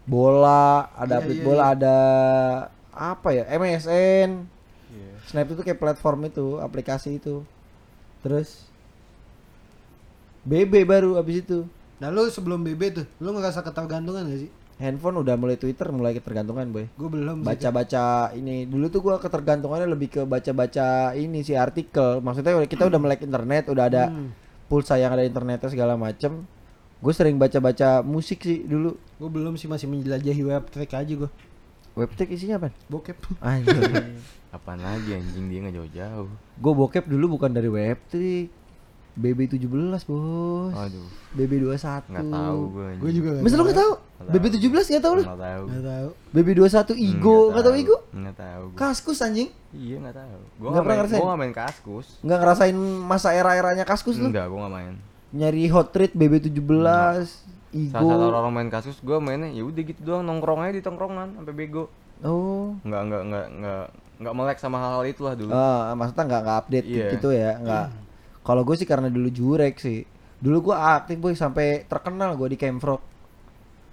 Bola, ada Iya, update iya, bola, iya. ada apa ya? MSN. Iya. Snap itu kayak platform itu, aplikasi itu. Terus BB baru abis itu. Nah lu sebelum BB tuh, lu ngerasa ketergantungan gak sih? Handphone udah mulai Twitter mulai ketergantungan boy. Gue belum sih. Baca-baca ini dulu tuh gua ketergantungannya lebih ke baca-baca ini sih artikel. Maksudnya kita udah melek internet, udah ada Hmm. pulsa yang ada internetnya segala macem. Gue sering baca-baca musik sih dulu. Gue belum sih masih menjelajahi web track aja gue. Webtek isinya apa? Bokep. (laughs) Anjir. Apaan lagi anjing dia nggak jauh-jauh. gue bokep dulu bukan dari webtrick. BB17 bos. Aduh, BB21. nggak tahu gue. anjing. Gue juga Masa lu nggak tahu? Nggak tahu. BB17 nggak tahu lu? Nggak tahu. Gak tau. BB21 Igo nggak tahu Igo? Nggak tahu. gua. Kaskus anjing. Iya nggak tahu. Gue Nggak nggak pernah ngerasain? Gue nggak main kaskus. Nggak ngerasain masa era-eranya Kaskus lu? Enggak, gue nggak main. Nyari hot treat BB17, Salah satu Igo. orang main kasus, gue mainnya ya udah gitu doang nongkrong aja di tongkrongan sampai bego. Oh. Nggak nggak nggak nggak nggak melek sama hal-hal itulah dulu. Ah, maksudnya nggak nggak update Iya. gitu ya, nggak. Kalau gue sih karena dulu jurek sih. Dulu gue aktif boy sampai terkenal gue di Camfrog.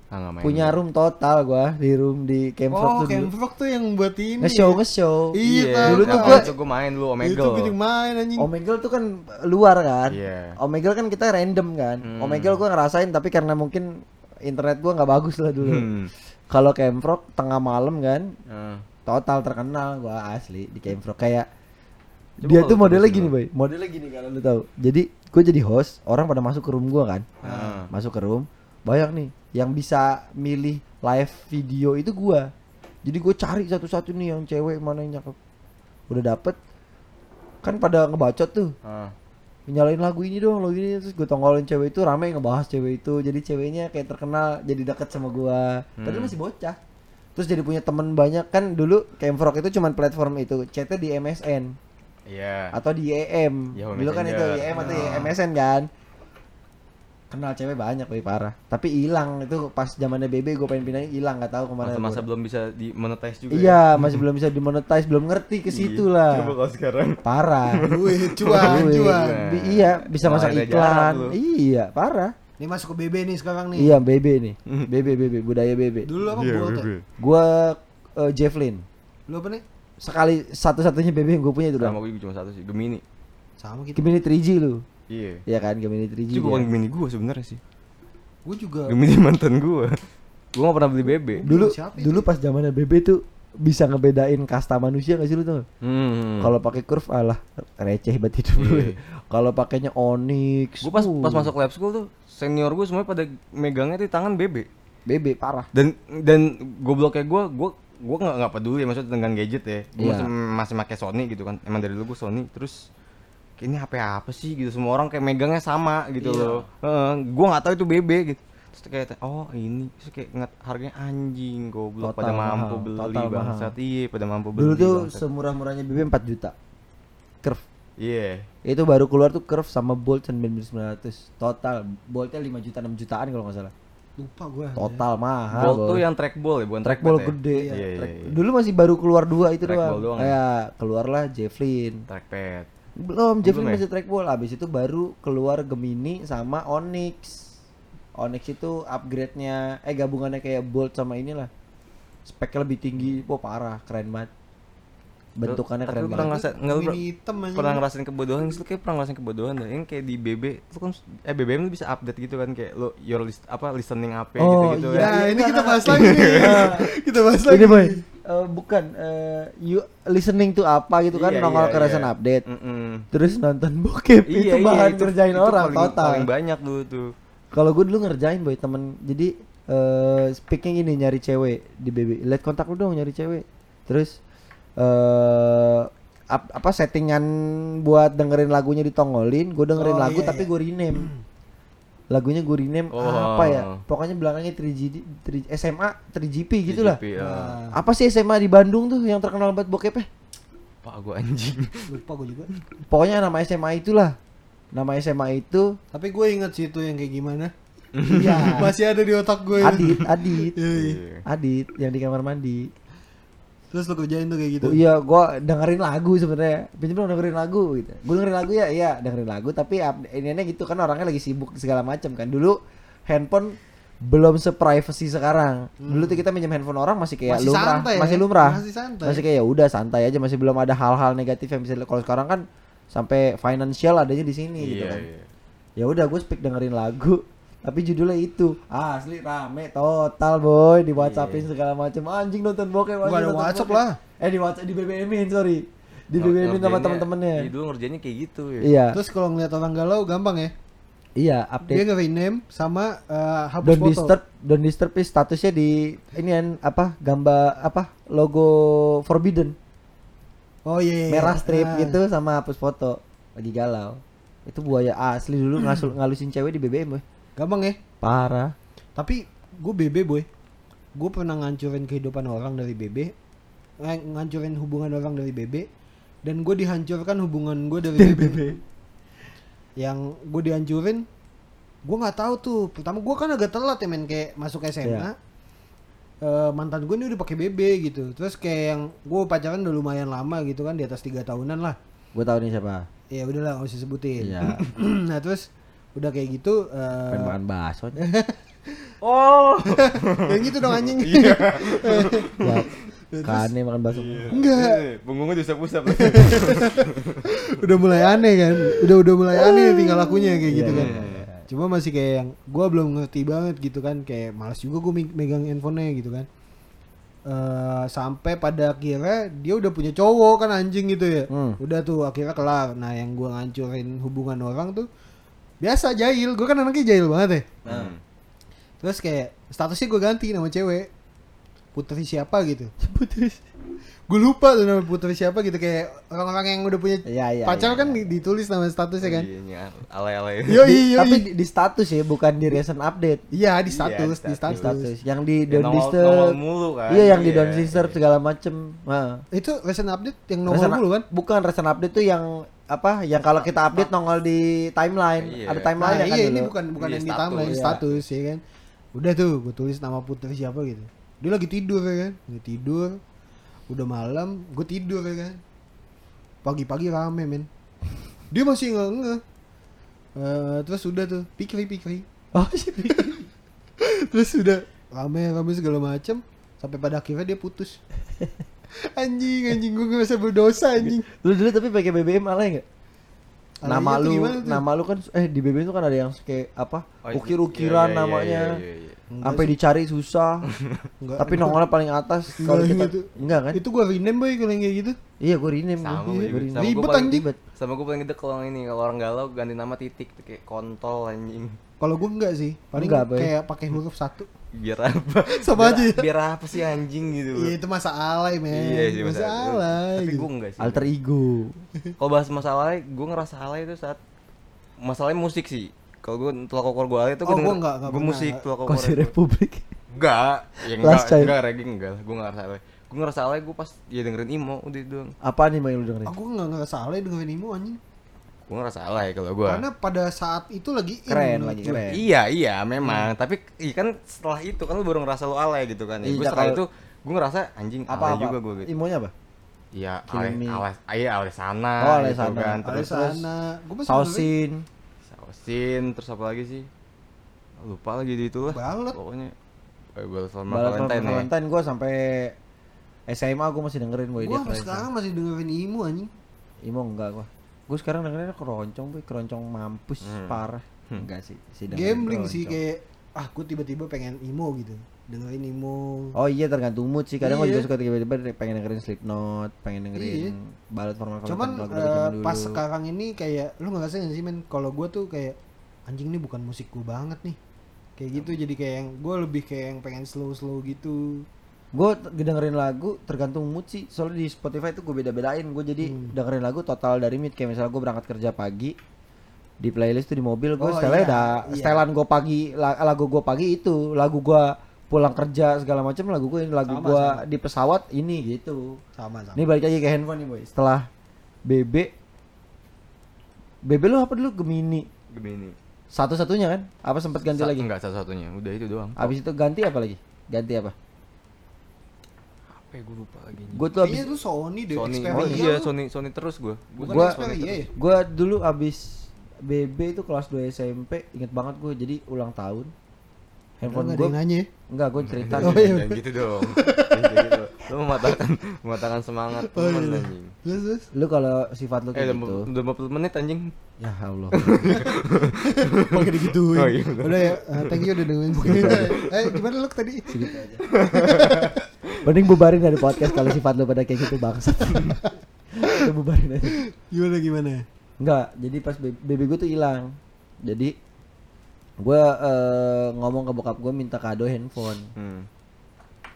Ah, main. Punya room total gue di room di Camfrog Oh, tuh dulu. Camfrog tuh yang buat ini. Nge-show ya? nge-show. Iya, Iya, tahu, Dulu tuh gua- itu gue main dulu Itu Omegle. gue juga main anjing. Omegle tuh kan luar kan. Iya. Omegle kan kita random kan. Hmm. Omegle gue ngerasain tapi karena mungkin internet gue nggak bagus lah dulu. Hmm. Kalau Camfrog tengah malam kan Ah. total terkenal gua asli di Camfrog kayak Coba dia tuh modelnya gini boy. Modelnya gini kalau lu tahu. Jadi gue jadi host orang pada masuk ke room gua kan. Ah. masuk ke room banyak nih yang bisa milih live video itu gua. Jadi gue cari satu-satu nih yang cewek mana yang cakep. Udah dapet kan pada ngebacot tuh. Ah. nyalain lagu ini dong lagu ini terus gue tonggolin cewek itu rame ngebahas cewek itu. Jadi ceweknya kayak terkenal jadi deket sama gua. Padahal Hmm. masih bocah. Terus jadi punya temen banyak. Kan dulu Camfrog itu cuman platform itu chatnya di MSN Iya. atau di EM Yahoo dulu kan itu Messenger. EM atau MSN kan kenal cewek banyak wih parah tapi hilang itu pas zamannya BB gue pengen pindahin hilang nggak tahu ke mana Masa-masa gua. belum bisa di monetize juga. ya? iya masih belum bisa dimonetize belum ngerti ke situ lah Coba kalau sekarang. parah (laughs) Duit, cuan, cuan. Bi- iya bisa Malah masak iklan iya parah Ini masuk ke BB nih sekarang nih. Iya BB nih, (laughs) BB BB budaya BB. Dulu apa Iya, ya? bebe. Gua eh, Javelin. Lu apa nih? Sekali satu-satunya BB yang gue punya itu Sama kan. gue cuma satu sih, Gemini. Sama gitu. Gemini 3G lu. Iya. Iya kan Gemini 3G. Itu bukan Gemini gue sebenarnya sih. Gue juga. Gemini (laughs) mantan gue. Gue gak pernah beli BB. Dulu Siapa itu? dulu pas zamannya BB tuh bisa ngebedain kasta manusia gak sih lu tuh? Hmm. Kalau pakai curve alah receh banget hidup lu. Iya. Kalau pakainya Onyx. gue pas uh, pas masuk lab school tuh senior gue semuanya pada megangnya di tangan BB. BB parah. Dan dan gobloknya gue gue gue nggak nggak peduli maksudnya dengan gadget ya. Gue Iya. masih masih pakai Sony gitu kan. Emang dari dulu gue Sony terus kayak ini HP apa sih gitu semua orang kayak megangnya sama gitu Iya. loh. gue nggak tahu itu BB gitu. Terus kayak oh ini terus kayak ngat harganya anjing goblok Total pada mampu mahal, beli total mahal. bangsat iya pada mampu beli Dulu tuh semurah-murahnya BB 4 juta. Curve. iya Itu baru keluar tuh Curve sama Bolt 9900 total. Boltnya 5 juta 6 jutaan kalau nggak salah. Lupa gue. Total mahal. Bolt tuh yang trackball ya bukan trackball trackpad ya? gede. Iya, iya, Track- iya. Dulu masih baru keluar dua itu Trackball doang. doang ya? Kayak keluarlah Javelin. trackpad Belum, Javelin belum ya? masih trackball. Abis itu baru keluar Gemini sama Onyx. Onyx itu upgrade-nya eh gabungannya kayak Bolt sama inilah. Speknya lebih tinggi. Wah, parah, keren banget. Bentukannya keren pernah banget. ngerasa nggak lu Gemini hitam anjing. pernah ngerasain kebodohan sih lu kayak pernah ngerasain kebodohan dah yang kayak di BB lu kan eh BBM lu bisa update gitu kan kayak lu your list apa listening apa Oh, gitu gitu iya. Ya, ini kita bahas (laughs) lagi nih. kita bahas lagi. Ini boy, eh, bukan eh, you listening to apa gitu kan Iya, nongol iya, ke recent iya. update. Mm-mm. Terus nonton bokep itu bahan kerjain itu orang paling, total. paling banyak dulu tuh Kalau gue dulu ngerjain boy temen Jadi eh speaking ini nyari cewek di BB Lihat kontak lu dong nyari cewek Terus eh ap- apa settingan buat dengerin lagunya ditongolin Gue dengerin Oh, lagu iya, tapi iya. gue rename Lagunya gue rename Oh. apa ya Pokoknya belakangnya 3GD 3 SMA 3GP gitu lah ya. Nah, Apa sih SMA di Bandung tuh yang terkenal banget bokepnya pak gua anjing (laughs) lupa gue juga. Pokoknya nama SMA itulah Nama SMA itu Tapi gue inget sih itu yang kayak gimana. Iya (laughs) Masih ada di otak gue. Adit Adit iya. Iya. Adit yang di kamar mandi Terus lu kerjain tuh kayak gitu. Oh, iya, gua dengerin lagu sebenarnya. Pinjam dong dengerin lagu gitu. Gua dengerin lagu ya, iya dengerin lagu tapi ininya gitu kan orangnya lagi sibuk segala macam kan. Dulu handphone belum seprivacy sekarang. Dulu tuh kita minjem handphone orang masih kayak Masih lumrah, santai ya? masih lumrah. Masih santai. Masih kayak ya udah santai aja, masih belum ada hal-hal negatif yang bisa kalau sekarang kan sampai financial adanya di sini gitu Iya, kan. iya. Ya udah gue speak dengerin lagu tapi judulnya itu asli rame total boy di WhatsAppin segala macam anjing nonton bokep Gua anjing ada nonton WhatsApp bokep. lah. eh di WhatsApp di BBM-in sorry di Nge- BBM-in sama teman-temannya Iya, dulu ngerjainnya kayak gitu ya. iya Terus kalau ngeliat orang galau gampang ya. iya Dia update nge-rename sama eh, hapus don't foto. disturb don't disturb is statusnya di ini kan apa gambar apa logo forbidden Oh iya. iya. merah strip Ah. gitu sama hapus foto lagi galau itu buaya asli dulu ngasul ngalusin cewek di BBM boy Gampang ya. parah Tapi gue BB boy. Gue pernah ngancurin kehidupan orang dari BB. Eh, ngancurin hubungan orang dari BB. Dan gue dihancurkan hubungan gue dari BB. Yang gue dihancurin, gue nggak tahu tuh. Pertama gue kan agak telat ya men kayak masuk SMA. Iya. Eh, mantan gue ini udah pakai BB gitu. Terus kayak yang gue pacaran udah lumayan lama gitu kan di atas tiga tahunan lah. gue tahu nih siapa Ya udahlah nggak usah sebutin. Iya. (clears throat) nah terus udah kayak gitu. eh, pengen makan bakso (laughs) Oh. (laughs) yang gitu dong anjing. (laughs) ya kane makan bakso Enggak. Eh, Punggungnya diusap-usap. udah mulai aneh kan udah udah mulai aneh tinggal lakunya kayak gitu Iya, kan iya, iya. cuma masih kayak yang gua belum ngerti banget gitu kan kayak malas juga gue megang handphonenya gitu kan Eh sampai pada akhirnya dia udah punya cowok kan anjing gitu ya Hmm. udah tuh akhirnya kelar nah yang gua ngancurin hubungan orang tuh biasa jahil. Gue kan anaknya jahil banget ya. Hmm. terus kayak statusnya gue ganti nama cewek. Putri siapa gitu. (laughs) Putri gue lupa tuh nama putri siapa gitu. Kayak orang-orang yang udah punya Iya, iya, pacar iya, kan iya. di- ditulis nama statusnya kan. Iya, iya, alay-alay. (laughs) Yo iya tapi di, di status ya bukan di recent update. Iya di status, di di di status. status yang di Ya, don't nongol- disturb mulu kan. iya yang di Iya, don't disturb segala macem. Nah, Itu recent update yang nongol recent- dulu kan? bukan recent update tuh yang apa yang kalau kita update nongol di timeline Iya. ada Nah, timeline kan iya ini dulu. bukan bukan Iya, yang di status. timeline Iya. status ya kan. Udah tuh gue tulis nama putri siapa gitu. Dia lagi tidur ya kan, lagi tidur. Udah malam, gue tidur ya kan. Pagi-pagi rame men. Dia masih nggak nge. Eh, terus udah tuh pikri pikri. oh iya. (laughs) terus udah rame rame segala macem sampai pada akhirnya dia putus. (laughs) anjing anjing gue ngerasa berdosa anjing. lu dulu tapi pakai BBM alay nggak nama lu nama lu kan eh di BBM tuh kan ada yang kayak apa Oh, iya, ukir-ukiran iya, iya, namanya iya, iya, iya. Sampai dicari susah Enggak. tapi nongolnya paling atas kalau kita gitu. enggak kan Itu gua rename boy kalau yang kayak gitu. iya gue rename Sama gua. Gua rename. Ribet, paling anjing. Sama gue paling gede kalau ini kalau orang galau ganti nama titik kayak kontol anjing. Kalau gua enggak sih. Paling Enggak, kayak pakai huruf satu. Biar apa? Sama biar, aja ya. Biar apa sih anjing gitu. Iya itu masa alay men. Iya sih masa masalah. alay. Tapi gitu. gue enggak sih. alter ego Kalau bahas masalah alay, gue ngerasa alay itu saat masalahnya musik sih. Kalau gue telak kokor gue alay itu Oh, gue gua enggak, enggak gue musik telak kokor. konser itu. republik Enggak, ya Last enggak, Child. enggak reggae enggak. Gue ngerasa alay. Gue ngerasa alay gue pas ya dengerin imo udah itu doang. apa nih yang lu dengerin Aku nggak ngerasa alay dengan Imo anjing. Gue ngerasa alay kalau gue. Karena pada saat itu lagi in Keren, menurut lagi keren. Iya iya memang tapi iya kan setelah itu kan lu baru ngerasa lu alay gitu kan ya. Iya, Gue setelah itu gue ngerasa anjing apa alay apa juga gue gitu. imonya apa Iya alay Me. alay iya alay sana Oh, alay gitu sana. kan Alay terus sana. Gua masih dengerin sausin sausin terus apa lagi sih lupa lagi di itulah Balet. pokoknya eh, balet sama Balas Valentine ya Valentine gue sampai SMA gue masih dengerin boy Gua dia sampai keren. sekarang masih dengerin Imo anjing. Imo enggak gua. Gue sekarang dengerin keroncong boy, keroncong mampus Hmm. parah. Hmm. Enggak sih, si dengerin Gambling sih kayak ah gue tiba-tiba pengen Imo gitu. Dengerin Imo. Oh iya tergantung mood sih. Kadang gue Iya. juga suka tiba-tiba pengen dengerin Slipknot, pengen dengerin Iya. balet formal Cuman dulu. pas sekarang ini kayak lu nggak sih men kalau gue tuh kayak anjing ini bukan musik gue banget nih kayak gitu jadi kayak yang gue lebih kayak yang pengen slow slow gitu Gue dengerin lagu tergantung mood sih. Soalnya di Spotify itu gue beda-bedain. Gue jadi Hmm. dengerin lagu total dari mood. Kayak misalnya gue berangkat kerja pagi di playlist tuh di mobil gue Oh, setelnya iya, udah iya. setelan gue pagi la- lagu gue pagi itu lagu gue pulang kerja segala macam lagu gue ini lagu gue sama. di pesawat ini gitu sama sama Ini balik lagi ke handphone nih boy. Setelah BB, BB lu apa dulu Gemini? Gemini Satu-satunya kan? Apa sempat ganti Sa- lagi? enggak satu-satunya udah itu doang Habis itu ganti apa lagi? Ganti apa? Apa ya gue lupa lagi Gue tuh abis Kayaknya tuh Sony deh, Sony Xperia oh iya. Sony Sony terus gue ya? Gue dulu abis BB itu kelas 2 SMP Ingat banget gue jadi ulang tahun Handphone gue nanya ya? Enggak gue cerita Oh, iya. Jangan gitu dong kayak gitu lu mematahkan mematahkan semangat Oh, iya. anjing Terus terus. Lu kalau sifat lu eh kayak udah gitu udah 50 menit anjing Ya Allah Pakai digituin. Oh, iya. Udah ya, eh, thank you udah dengerin. eh, gimana lu tadi? Segitu aja (laughs) Mending bubarin dari podcast kalau sifat lu pada kayak gitu bangsat (laughs) Kita bubarin aja Gimana gimana? Enggak, jadi pas BB gue tuh hilang. Jadi gue eh, ngomong ke bokap gue minta kado handphone. hmm.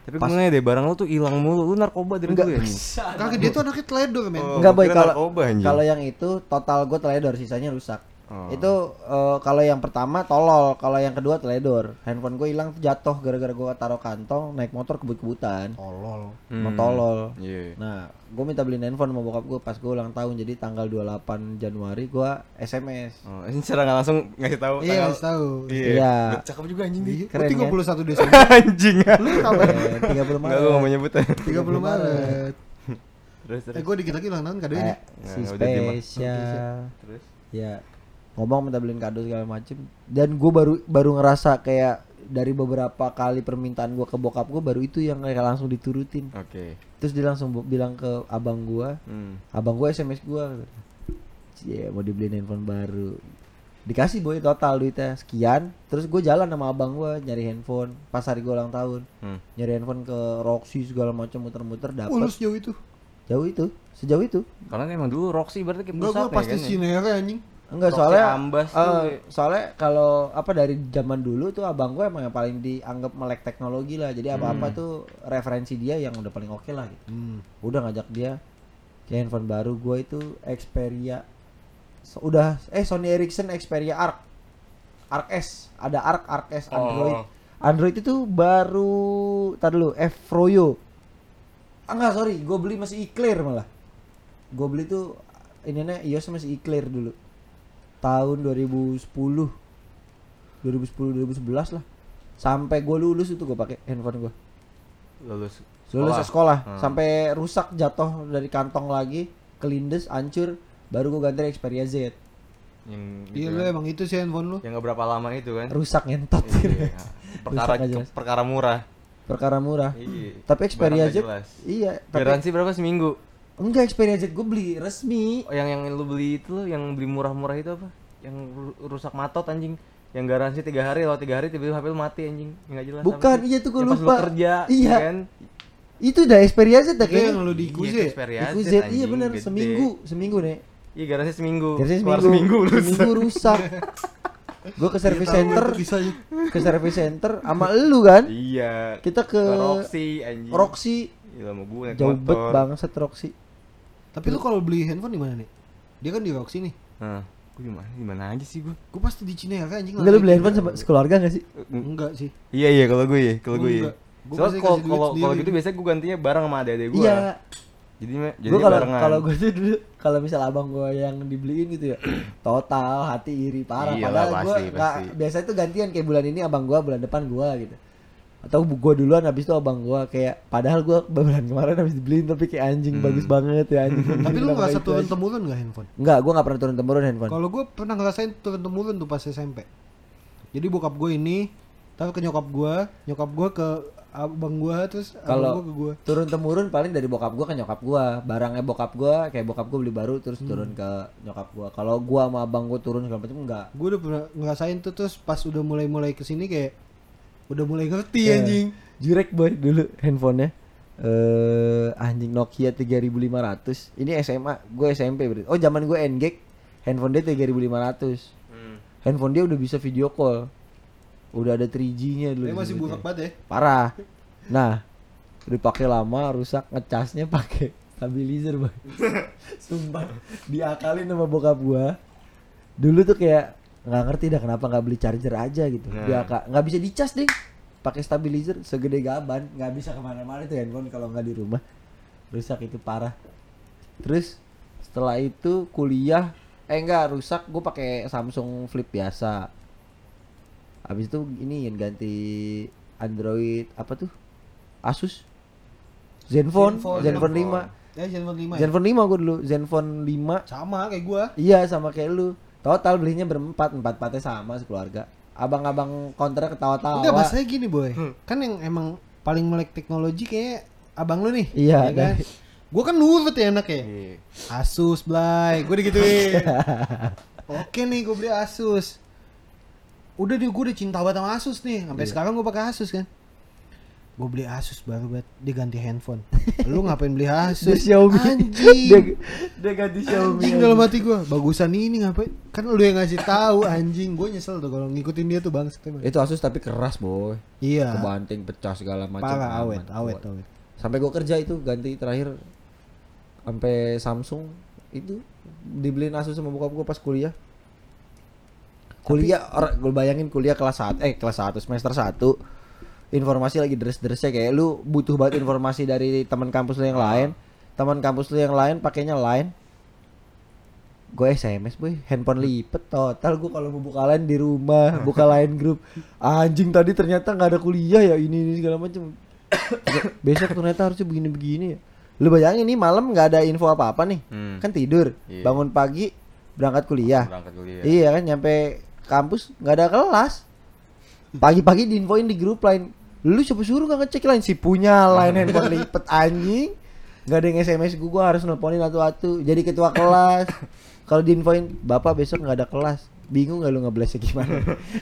tapi Pas- gue nanya deh barang lu tuh hilang mulu lu narkoba dari Enggak. dulu ya (laughs) Kagak dia tuh anaknya teledor men. Oh, Enggak kira kalau kalau yang itu total gue teledor, sisanya rusak. Oh. Itu eh, kalau yang pertama tolol, kalau yang kedua teledor. Handphone gue hilang tuh jatuh gara-gara gue taruh kantong naik motor kebut-kebutan. Tolol. Hmm. tolol. Iya. Nah, gue minta beliin handphone sama bokap gue pas gue ulang tahun. Jadi tanggal 28 Januari gue SMS. Oh, ini secara nggak langsung ngasih tahu Iya, tanggal- harus tahu. Iya. Cakep juga anjing dia. Keren Keren kan? 31 Desember. (laughs) anjing. Lu kapan? Eh, 30 Enggak Maret. lu nggak mau nyebut ya. 30 Maret. Terus Eh, terus. gue dikit lagi ulang tahun Eh, kadonya. si Nah, udah terima. spesial. Terus. Ya ngomong minta beliin kado segala macem dan gue baru baru ngerasa kayak dari beberapa kali permintaan gue ke bokap gue baru itu yang kayak langsung diturutin Oke. terus dia langsung bilang ke abang gue Hmm. abang gue sms gue Cie mau dibeliin handphone baru dikasih boy total duitnya sekian terus gue jalan sama abang gue nyari handphone pas hari gue ulang tahun Hmm. nyari handphone ke Roxy segala macam muter-muter Oh, lu dapet sejauh itu. jauh itu sejauh itu Karena emang dulu Roxy berarti kayak Enggak, pusat gua pasti kan, ya? sinere anjing. Enggak soalnya Ambas eh, tuh. soalnya kalau apa dari zaman dulu tuh abang gue emang yang paling dianggap melek teknologi lah. Jadi apa-apa tuh referensi dia yang udah paling oke lah gitu. Hmm. Udah ngajak dia ke handphone baru gue itu Xperia So- udah eh Sony Ericsson Xperia Arc Arc S ada Arc Arc S Android Oh. Android itu baru tadi dulu F Froyo ah enggak sorry gue beli masih Eclair malah gue beli tuh ininya iOS masih Eclair dulu tahun 2010 2010 2011 lah sampai gue lulus itu gue pakai handphone gue Lulus. lulus sekolah Hmm. sampai rusak jatuh dari kantong lagi kelindes hancur baru gue ganti Xperia Z Yang Iya gitu lu kan. emang itu sih handphone lu. Yang gak berapa lama itu kan. rusak ngentot Iya. (laughs) Perkara Rusak perkara murah. perkara murah Iya. tapi Xperia Z iya tapi Garansi berapa seminggu? Enggak Xperia Z gue beli resmi Oh, yang yang lu beli itu yang beli murah-murah itu apa? Yang ru- rusak matot anjing. Yang garansi tiga hari kalau tiga hari tiba-tiba HP lu mati anjing. Nggak jelas. Bukan, iya tuh pas lupa. lu kerja, Iya. kan? itu udah Xperia Z dah Itu kayaknya yang lu di Iya, Ikuze. itu Xperia Iku Z, Z iya bener gede. seminggu seminggu nih Iya, garansi seminggu. Biasanya Keluar seminggu seminggu, lu. seminggu rusak gue ke service center ke service center sama lu kan Iya. kita ke Ke Roxy anjing. Roxy Gila mau gue naik jauh bet motor. banget Roxy Tapi lu kalau beli handphone di mana nih? Dia kan di Roxy nih. Nah, gue gimana? Gimana aja sih gue? Gue pasti di Cinere anjing. enggak lu beli handphone sama sekeluarga gak sih Enggak sih. Iya iya kalau gue ya, kalau Gua gue ya. enggak. Gua Soalnya kalau kalau kalau gitu biasanya gue gantinya bareng sama adik-adik gue. iya Jadi jadi gue kalau barengan. kalau gue tuh dulu kalau misal abang gue yang dibeliin gitu ya (clears throat) total hati iri parah Iyalah, padahal gue pasti, nggak pasti. biasanya tuh gantian kayak bulan ini abang gue bulan depan gue gitu atau gue duluan habis itu abang gue kayak padahal gue bulan kemarin habis dibeliin tapi kayak anjing Hmm. bagus banget ya anjing (laughs) Tapi lu ngerasa kayak turun gitu. temurun gak handphone? Enggak, gue nggak pernah turun temurun handphone. Kalau gue pernah ngerasain turun temurun tuh pas SMP. Jadi bokap gue ini, tahu ke nyokap gue, nyokap gue ke abang gue, terus Kalau ke gue. turun temurun paling dari bokap gue ke nyokap gue. Barangnya bokap gue kayak bokap gue beli baru terus Hmm. turun ke nyokap gue. Kalau gue sama abang gue turun segala macam enggak. Gue udah pernah ngerasain tuh terus pas udah mulai-mulai ke sini kayak udah mulai ngerti Eh, anjing. Jurek boy dulu handphonenya. Eh anjing Nokia 3500. Ini SMA, gue SMP berarti. Oh zaman gue Ngek, handphone dia 3500. Hmm. Handphone dia udah bisa video call. Udah ada 3G-nya dulu. Dia masih burak banget ya. parah nah dipakai lama rusak ngecasnya pakai stabilizer bang (laughs) sumpah diakalin sama bokap gua dulu tuh kayak nggak ngerti dah kenapa nggak beli charger aja gitu Nah. dia nggak bisa dicas deh pakai stabilizer segede gaban nggak bisa ke mana-mana tuh handphone kalau nggak di rumah rusak itu parah terus setelah itu kuliah eh enggak rusak gue pakai Samsung Flip biasa habis itu ini yang ganti Android apa tuh Asus Zenfone, Zenfone, Zenfone Zenfone. 5. Ya Zenfone 5 ya. Zenfone 5 gue dulu, Zenfone 5. Sama kayak gua. Iya sama kayak lu. Total belinya berempat, empat empatnya sama sekeluarga. Abang-abang counternya ketawa-tawa. Enggak masalahnya gini boy. Kan yang emang paling melek teknologi kayak abang lu nih. Iya, ya kan. Gua kan nurut ya anak ya. Iya. Asus Blay, gue digituin. (laughs) Oke nih gue beli Asus. Udah deh gue udah cinta banget sama Asus nih. Sampai Iya. sekarang gue pakai Asus kan. Gue beli Asus baru banget dia ganti handphone. (laughs) Lu ngapain beli Dia Asus? Xiaomi. Anjing. dia, dia ganti Xiaomi. Anjing dalam hati gue Bagusan ini ngapain Kan lu yang ngasih tahu anjing Gue nyesel tuh kalau ngikutin dia tuh bang Itu Asus tapi keras, boy. Iya Kebanting, pecah segala macam. Parah aman, awet awet awet Sampai gue kerja itu ganti terakhir sampai Samsung itu dibeliin Asus sama bokap gue pas kuliah. Kuliah orang gue bayangin kuliah kelas 1 eh kelas 1 semester 1 informasi lagi deres-deresnya kayak lu butuh banget informasi dari teman kampus lu yang lain. Teman kampus lu yang lain pakainya lain. Gue SMS boy, handphone lipet total gue kalau mau buka lain di rumah, (laughs) buka lain grup. Anjing tadi ternyata nggak ada kuliah ya ini ini segala macam. (coughs) Besok ternyata harusnya begini-begini ya. Lu bayangin nih malam nggak ada info apa-apa nih. Hmm. Kan tidur, Iya. bangun pagi berangkat kuliah. Berangkat kuliah. Iya kan nyampe kampus nggak ada kelas. Pagi-pagi diinfoin di grup lain. Lu siapa suruh nggak ngecek lain si punya lain (laughs) handphone lipet anjing. Gak ada yang SMS gua, gua harus nelponin atu-atu. Jadi ketua kelas. Kalau diinfoin bapak besok nggak ada kelas. Bingung gak lu ngeblesnya gimana?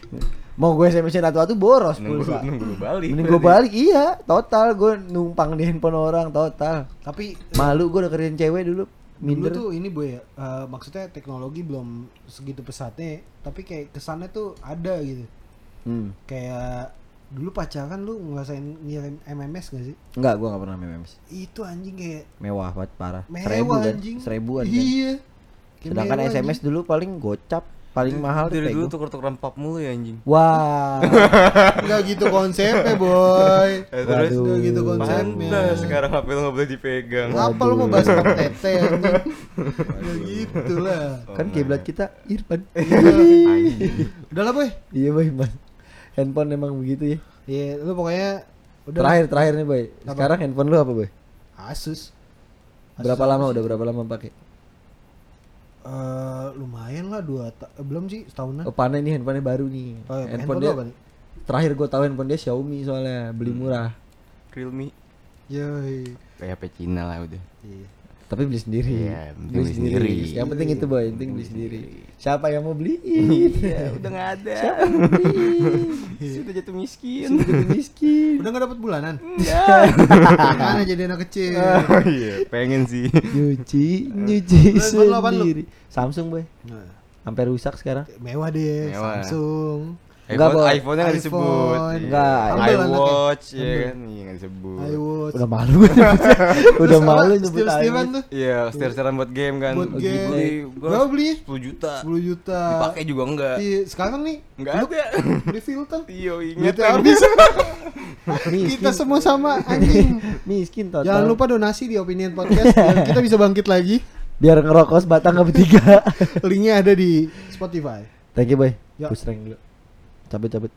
(laughs) Mau gue SMS-in atu-atu boros Nunggu, pulsa. nunggu balik. Mending gue balik iya total gue numpang di handphone orang total. Tapi Malu gue udah kerjain cewek dulu Dulu minder. tuh ini boy ya, eh, maksudnya teknologi belum segitu pesatnya, tapi kayak kesannya tuh ada gitu. Hmm. Kayak dulu pacaran lu ngerasain ngirim MMS gak sih? Enggak, gue gak pernah MMS. Itu anjing kayak Mewah banget parah. mewah Seribu kan? anjing. Seribuan kan. Iya. Kayak Sedangkan mewah, SMS anjing. dulu paling gocap, paling mahal Dari dulu tuker-tukeran pap mulu ya anjing. Wah. (laughs) Enggak gitu konsepnya boy. (laughs) Eh, terus Waduh. Udah gitu konsepnya. Pantas sekarang HP lu nggak boleh dipegang. Apa lu mau bahas pap tete anjing? (laughs) Ya gitu lah. kan kiblat kita Irfan. Anjing. Udah lah boy. iya boy, mas. Handphone emang begitu ya. Iya, lu pokoknya udah Terakhir terakhir nih boy. Apa? Sekarang handphone lu apa boy? Asus. Berapa Asus. lama udah berapa lama pakai? Eh, lumayan lah dua ta- eh, belum sih setahunan. Oh panen nih handphonenya baru nih. Oh, iya, handphone handphone dia apa nih? terakhir gue tahu handphone dia Xiaomi soalnya beli Hmm. murah. Realme. Yoi. Kayak HP Cina lah udah. Iya. Tapi beli sendiri. Iya, penting beli sendiri. Yang penting itu boy, yang penting beli sendiri. Siapa yang mau beli? (laughs) Iya, udah nggak ada. Siapa yang mau beli? (laughs) Sudah jatuh miskin. Sudah jadi miskin. Udah gak dapat bulanan? Enggak. (laughs) Mana jadi anak kecil? Oh iya, pengen sih. Nyuci, nyuci sendiri. Samsung boy, Nah, sampai rusak sekarang. mewah deh, Mewah. Samsung. Enggak, iPhone, Boy. iPhone-nya nggak disebut. iPhone. Enggak, iWatch ya kan, iya nggak disebut. iWatch. Udah malu gue nyebutnya. (laughs) Udah malu nyebut iPhone. tuh. Iya, setir-setiran buat game kan. Buat game. Beli, Berapa beli? 10 juta. 10 juta. Dipakai juga enggak. Iya, sekarang nih Enggak ada. beli filter. Iya, ingat habis. (laughs) Miskin. Kita semua sama (laughs) anjing. miskin total. Jangan lupa donasi di Opinion Podcast biar kita bisa bangkit lagi. biar ngerokok sebatang nggak bertiga. Linknya ada di Spotify. Thank you boy. Ya. Push rank dulu. Cabut cabut.